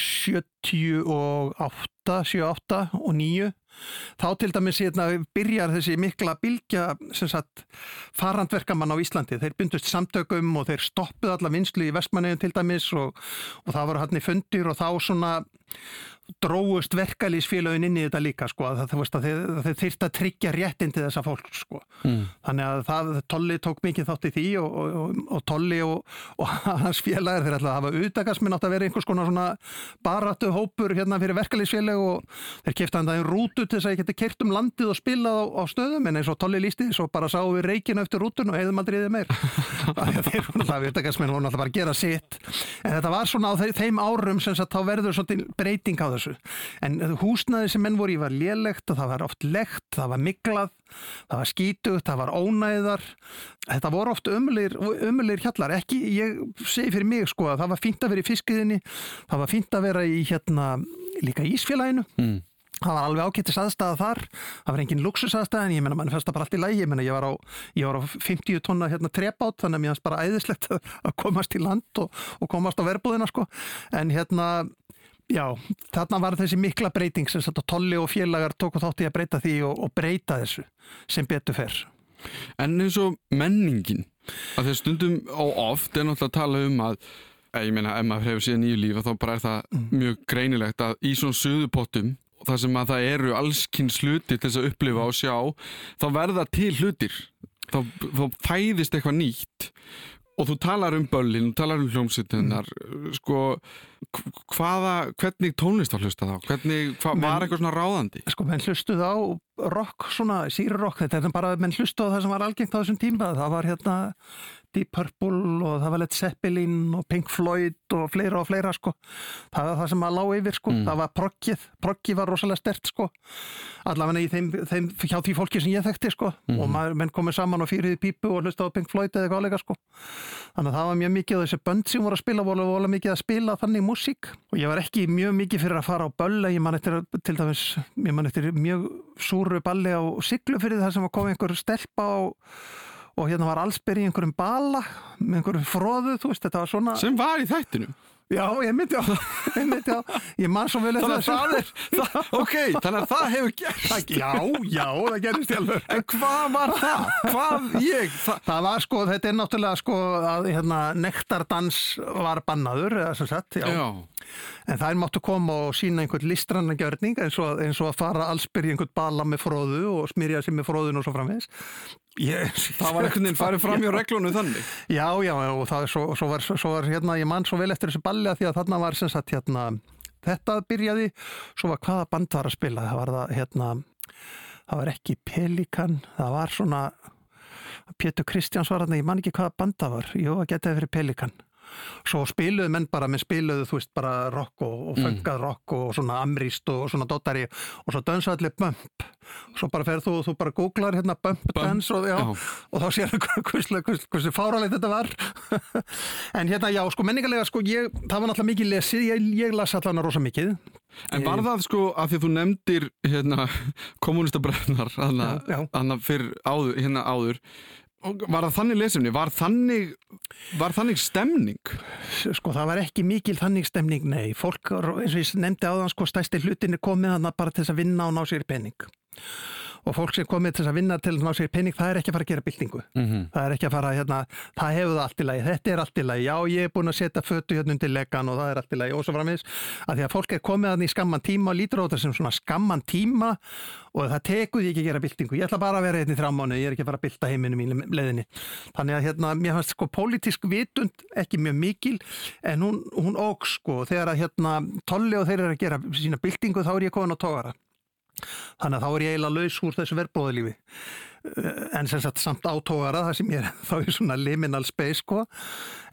78, 78 og 9 þá til dæmis hérna, byrjar þessi mikla bylgja sem sagt farandverkamann á Íslandi þeir byndust samtökum og þeir stoppuð alla vinslu í vestmanniðum til dæmis og, og það voru hann í fundir og þá svona dróust verkalýsfélagin inn í þetta líka sko, að það, það, það, þeir þyrst að tryggja réttin til þessa fólk sko. Mm. þannig að það, Tolli tók mikið þátt í því og, og, og Tolli og, og hans félagar þeir að hafa auðdagasminn átt að vera einhvers konar svona baratu hópur hérna fyrir verkalýsfélag og þeir kefti hann það í rútu til þess að ég geti kert um landið og spilað á, á stöðum en eins og Tolli lísti svo bara sáum við reikinu eftir rútun og heiðum aldrei þið meir. Þeir voru alltaf auðdagasminn voru alltaf bara að gera sitt. En þetta var svona á þeim árum sem þá verður svona breyting á þessu. En húsnaði sem menn voru í var lélegt og það var oft legt, það var miklað það var skítugt, það var ónæðar. Þetta voru oft ömulir hjallar, ekki, ég segi fyrir mig sko að það var fínt að vera í fiskiðinni það var fínt að vera í hérna líka ísfélaginu. Mm. Það var alveg ákættis aðstæða þar, það var engin luxusaðstæða en ég menna mann festa bara allt í lægi, ég menna ég var á, ég var á 50 tonna hérna trepát þannig að mér fannst bara æðislegt að komast í land og, og komast á verbúðina sko. En hérna Já, þarna var þessi mikla breyting sem satt að Tolli og félagar tóku þátt í að breyta því og, og breyta þessu sem betur fer. En eins og menningin, að þeir stundum á oft er náttúrulega að tala um að eh, ég meina, ef maður hefur síðan nýju líf þá bara er það mjög greinilegt að í svona suðupottum, þar sem að það eru allskins hluti til þess að upplifa og sjá, þá verða til hlutir. Þá, þá fæðist eitthvað nýtt. Og þú talar um böllin, þú talar um hljómsveitinnar sko, hvaða hvernig tónlist var hlusta þá? Hvernig, hva, Men- var eitthvað svona ráðandi? Sko, menn hlustuð á rock, svona sírrock, þetta er bara, menn hlustuð á það sem var algengt á þessum tíma, það var hérna Deep Purple og það var Led Zeppelin og Pink Floyd og fleira og fleira, sko. Það var það sem að lág yfir, sko. Mm. Það var proggið, proggið var rosalega stert, sko. Allavega í þeim, þeim, hjá því fólki sem ég þekkti, sko. Mhm. Og maður, menn komið saman og fyrirði pípu og hlustuð á Pink Floyd eða eitthvað áleika, sko. Þannig að það var mjög mikið og þessi bönd sem voru að spila voru voru mikið að spila þannig músík og ég var ekki mjög mikið fyrir að fara á böll ég man eftir til dæmis ég man eftir mjög súru balli á siglu fyrir það sem var komið einhver stelpa og, og hérna var allsbyrði í einhverjum bala með einhverjum fróðu, þú veist, þetta var svona Sem var í þættinu? Já, ég myndi á, ég á ég man svo vel eftir það er, það, ok, þannig að það hefur gert. það Já, já, það gerist í alveg En hvað var það? Hvað ég, það, Það var sko, þetta er náttúrulega sko að hérna, nektardans var bannaður, eða sem sagt, já. já. En þær máttu koma og sína einhvern listranna gjörning eins og, eins og að fara allsbyr í einhvern bala með fróðu og smyrja sig með fróðun og svo framvegis. Ég, Það var einhvern veginn farið fram hjá reglunum þannig. Já, já, og það, svo, svo, var, svo var hérna, ég man svo vel eftir þessu balli að því að þarna var sem sagt hérna, þetta byrjaði, svo var hvaða band var að spila, það var það hérna, það var ekki Pelikan, það var svona, Pétur Kristjáns var þarna, ég man ekki hvaða band það var, jú, það getaði fyrir Pelikan. Svo spiluðu menn bara, menn spiluðu, þú veist, bara rock og, og fengað rock og svona amrist og svona dottari og svo dansa allir bump. Svo bara ferð þú og þú bara googlar hérna bump, dans og, já, og þá sér það hversu fáralegt þetta var. en hérna, já, sko menningarlega, sko, ég, það var náttúrulega mikið lesið, ég, ég las allan rosa mikið. En var það sko að því að þú nefndir hérna já. hann fyrr áður, hérna áður og var það þannig lesefni, var þannig var þannig stemning? Sko það var ekki mikil þannig stemning, nei, fólk, eins og ég nefndi áðan, sko stæsti hlutin er komið þannig bara til þess að vinna og ná sér í pening. Og fólk sem komið til að vinna til að ná sér pening, það er ekki að fara að gera byltingu. mm -hmm. Það er ekki að fara, hérna, það hefur það allt í lagi, þetta er allt í lagi, já ég er búin að setja fötu hérna undir legan og það er allt í lagi og svo framins, að því að fólk er komið þannig í skamman tíma og lítur á þetta sem svona skamman tíma og það tekur því ekki að gera byltingu, ég ætla bara að vera hérna í þrjá mánu, ég er ekki að fara að bylta heiminum í leðinni. Þannig að hérna, mér fannst sko pólitísk vitund ekki mjög mikil en hún, hún óg sko, þegar að hérna tolli og þeir eru að gera sína byltingu þá er ég komin á tógara. Þannig að þá er ég eiginlega laus úr þessu verbróðilífi. En sem sagt samt átógara, það sem ég er þá í svona liminal space, sko.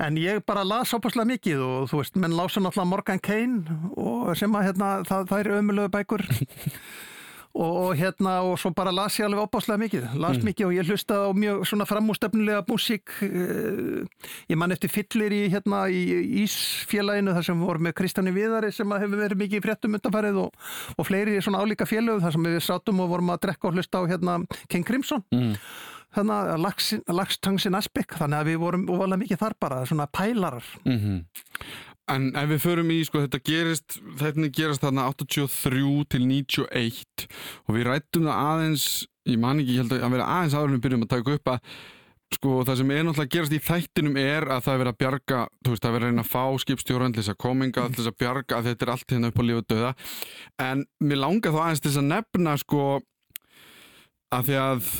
En ég bara las ápaslega mikið og þú veist, menn lása náttúrulega Morgan Kane og sem að hérna, það, það er ömulegu bækur. og, hérna, og svo bara las ég alveg ápaslega mikið. Las mikið og ég hlustaði á mjög svona framústefnulega músík. eh, Ég man eftir fyllir í hérna í Ísfélaginu þar sem voru með Kristjáni Viðari sem hefur verið mikið í fréttum undanfærið og, og fleiri svona álíka félög þar sem við sátum og vorum að drekka og hlusta á hérna King Crimson Mm. þannig að lagstangsin aspek þannig að við vorum óvalega mikið þar bara svona pælarar Mm En ef við förum í, sko, þetta gerist, þetta gerast þarna 83 til 91 og við rættum það aðeins, ég man ekki, ég held að vera aðeins en við byrjum að taka upp að sko það sem er náttúrulega að gerast í þættinum er að það er verið að bjarga, þú veist, það er verið að reyna að fá skipstjóran til þess að kominga, til þess að bjarga, að þetta er allt hérna upp á líf og döða. En mér langar þá aðeins til þess að nefna, sko, að því að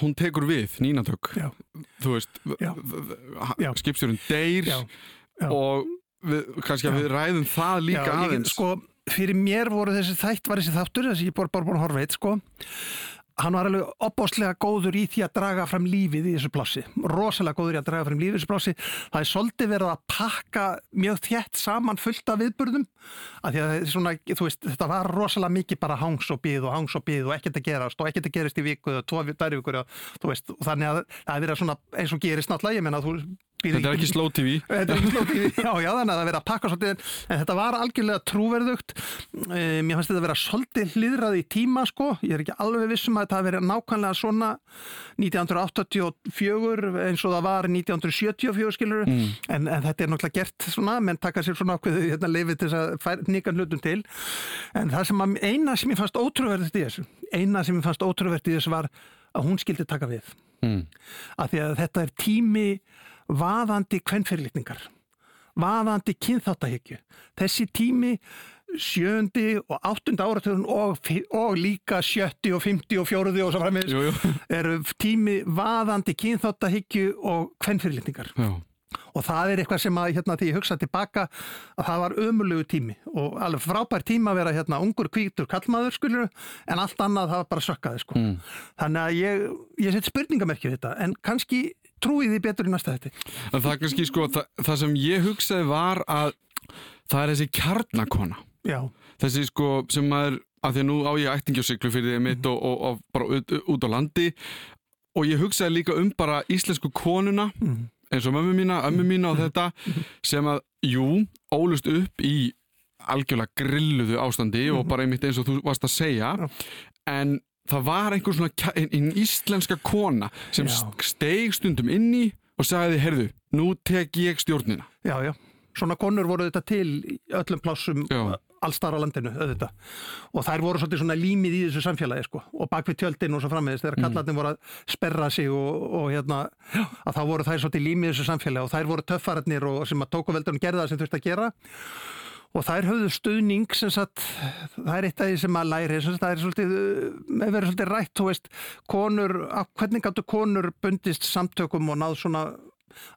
hún tekur við, nýnatök, Já. þú veist, skipstjórin deyr Já, já. og við, kannski að við ræðum það líka Já, ég, aðeins. sko, fyrir mér voru þessi þætt var þessi þáttur, þessi ég bor bara búin að horfa eitt, sko. Hann var alveg opbáslega góður í því að draga fram lífið í þessu plássi. Rosalega góður í að draga fram lífið í þessu plássi. Það er svolítið verið að pakka mjög þétt saman fullt af viðburðum. Af að svona, þú veist, þetta var rosalega mikið bara hangs og bíð og hangs og bíð og ekkert að gerast og ekkert að gerast í viku og tvo dæri vikur þú þannig að það er verið eins og gerist náttúrulega, ég menna þú býður Þetta er ekki slow TV. Þetta er ekki slótið, já, já, þannig að það verið að pakka svolítið, en þetta var algjörlega trúverðugt. E, mér fannst þetta að vera svolítið hlýðrað í tíma, sko. Ég er ekki alveg vissum að þetta hafi verið nákvæmlega svona 1984 eins og það var 1974, skilur Mm. en, en þetta er náttúrulega gert svona, menn taka sér svona ákveðu hérna, leifið til þess að nýka hlutum til. En það sem að, eina sem ég fannst ótrúverðist í þessu, eina sem ég fannst ótrúverðist í þessu er vaðandi kvenfyrirlitningar vaðandi kynþáttahyggju þessi tími sjöndi og áttunda áratöðun og, og líka sjötti og fymti og fjóruði og svo framins eru tími vaðandi kynþáttahyggju og kvenfyrirlitningar Já. og það er eitthvað sem að hérna, því ég hugsa tilbaka að það var ömulegu tími og alveg frábær tíma að vera hérna ungur kvítur kallmaður skulur en allt annað það var bara sökkaði sko Mm. þannig að ég, ég set spurningamerki við þetta en kannski trúi því betur í næsta þetta En það kannski sko, það, það sem ég hugsaði var að það er þessi kjarnakona. já, Þessi sko sem maður, að því að nú á ég ættingjósiklu fyrir því mitt og, og, og bara út, út á landi. Og ég hugsaði líka um bara íslensku konuna mm. eins og mömmu mína, ömmu mína og þetta sem að, jú, ólust upp í algjörlega grilluðu ástandi og bara einmitt eins og þú varst að segja. En það var einhver svona kja- ein, ein íslenska kona sem Já. steig stundum inn í og sagði, heyrðu, nú tek ég stjórnina já, já svona konur voru þetta til öllum plássum Já. allstar á landinu auðvitað. og þær voru svona límið í þessu samfélagi sko. og bak við tjöldin og svo frammiðist þegar kallarnir voru að sperra sig og, og hérna, að þá voru þær svolítið límið í þessu samfélagi og þær voru töffararnir og sem að tóku veldunum gerða það sem þurfti að gera og þær höfðu stuðning sem sagt, það er eitt af því sem að læri sem sagt, það er svolítið, uh, hefur verið svolítið rætt þú veist, konur, hvernig gáttu konur bundist samtökum og náð svona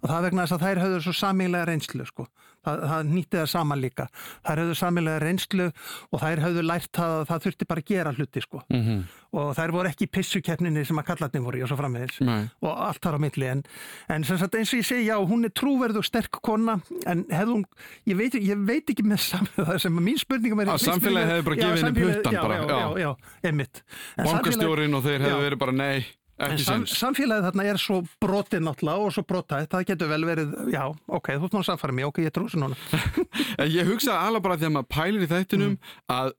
og það vegna þess að þær höfðu svo samílega reynslu sko. það, það nýtti það saman líka þær höfðu samílega reynslu og þær höfðu lært það að það þurfti bara að gera hluti sko. mm -hmm. og þær voru ekki í pissukeppninni sem að kallarnir voru og svo framvegis Nei. og allt þar á milli en, en eins og ég segi, já, hún er trúverð og sterk kona, en hefði hún ég veit, ég veit ekki með samfélagi sem að mín spurningum er Að samfélagið hefði bara gefið henni já, bara, já, já. já, einmitt bankastjórin og þeir hefðu Já. verið bara nei, En sam, samfélagið þarna er svo brotið náttúrulega og svo brotætt, það getur vel verið, já, ok, þú ert náttúrulega samfæri mig, ok, ég trú þessu núna. Ég hugsaði alveg bara að maður pælir í þættinum Mm. að,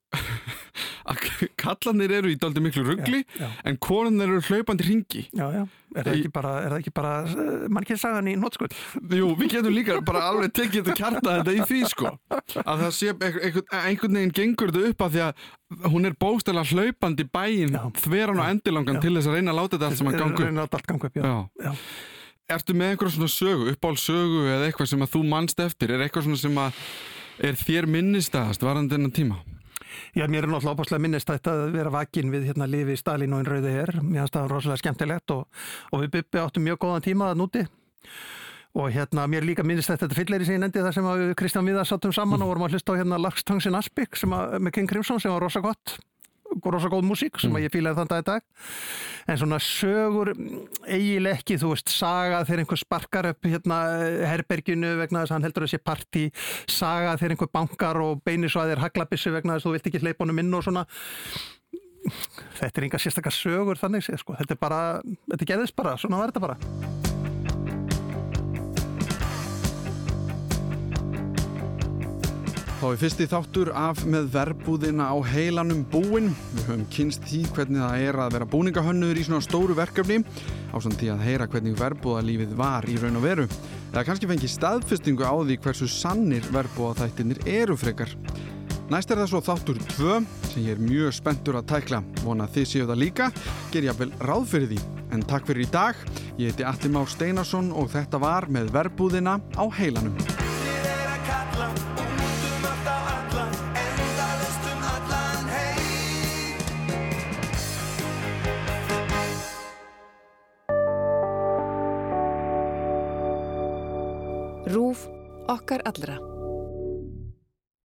að kallanir eru í daldi miklu ruggli en konunir eru hlaupandi ringi Já, já, er það ekki bara, er það ekki bara, uh, mann ekki sagan í nótskuld? Jú, við getum líka bara alveg tekið þetta kjarta þetta í því sko að það sé einhvern, veginn gengur þetta upp að því að hún er bóstæla hlaupandi bæinn þveran og endilangan Já. til þess að reyna að láta þetta allt saman ganga upp Reyna að allt ganga upp, já. Já. Ertu með einhverja svona sögu, uppáhald sögu eða eitthvað sem að þú manst eftir er eitthvað svona sem að er þér minnistæðast varandi þennan tíma? Já, mér er náttúrulega opaslega minnist þetta að vera vakin við hérna lifi Stalin og einn rauði her. Mér finnst það rosalega skemmtilegt og, og við byrbi áttum mjög góðan tíma að núti. Og hérna, mér líka minnist þetta fyllir í sig nefndi það sem að við Kristján Viðar sattum saman og vorum að hlusta á hérna Lars Tangsin Aspik sem að, með King Crimson sem var rosa gott rosa góð músík sem að ég fílaði þann dag í dag. En svona sögur eiginlega ekki, þú veist, saga þegar einhver sparkar upp hérna herberginu vegna þess að hann heldur að sé partí saga þegar einhver bankar og þér haglabissu vegna þess að þú vilt ekki hleypa honum inn og svona. Þetta er enga sérstakar sögur þannig sko. þetta er bara, þetta gerðist bara svona var þetta bara Þá er fyrsti þáttur af með verbúðina á heilanum búin. Við höfum kynst því hvernig það er að vera búningahönnur í svona stóru verkefni á svona því að heyra hvernig verbúðalífið var í raun og veru. Eða kannski fengi staðfestingu á því hversu sannir verbúðaþættinir eru frekar. Næst er það svo þáttur 2 sem ég er mjög spenntur að tækla. Vona þið séu það líka, ger ég að vel ráð fyrir því. En takk fyrir í dag, ég heiti Alli Már Steinarsson og þetta var með verbúðina á heilanum. Okkar allra.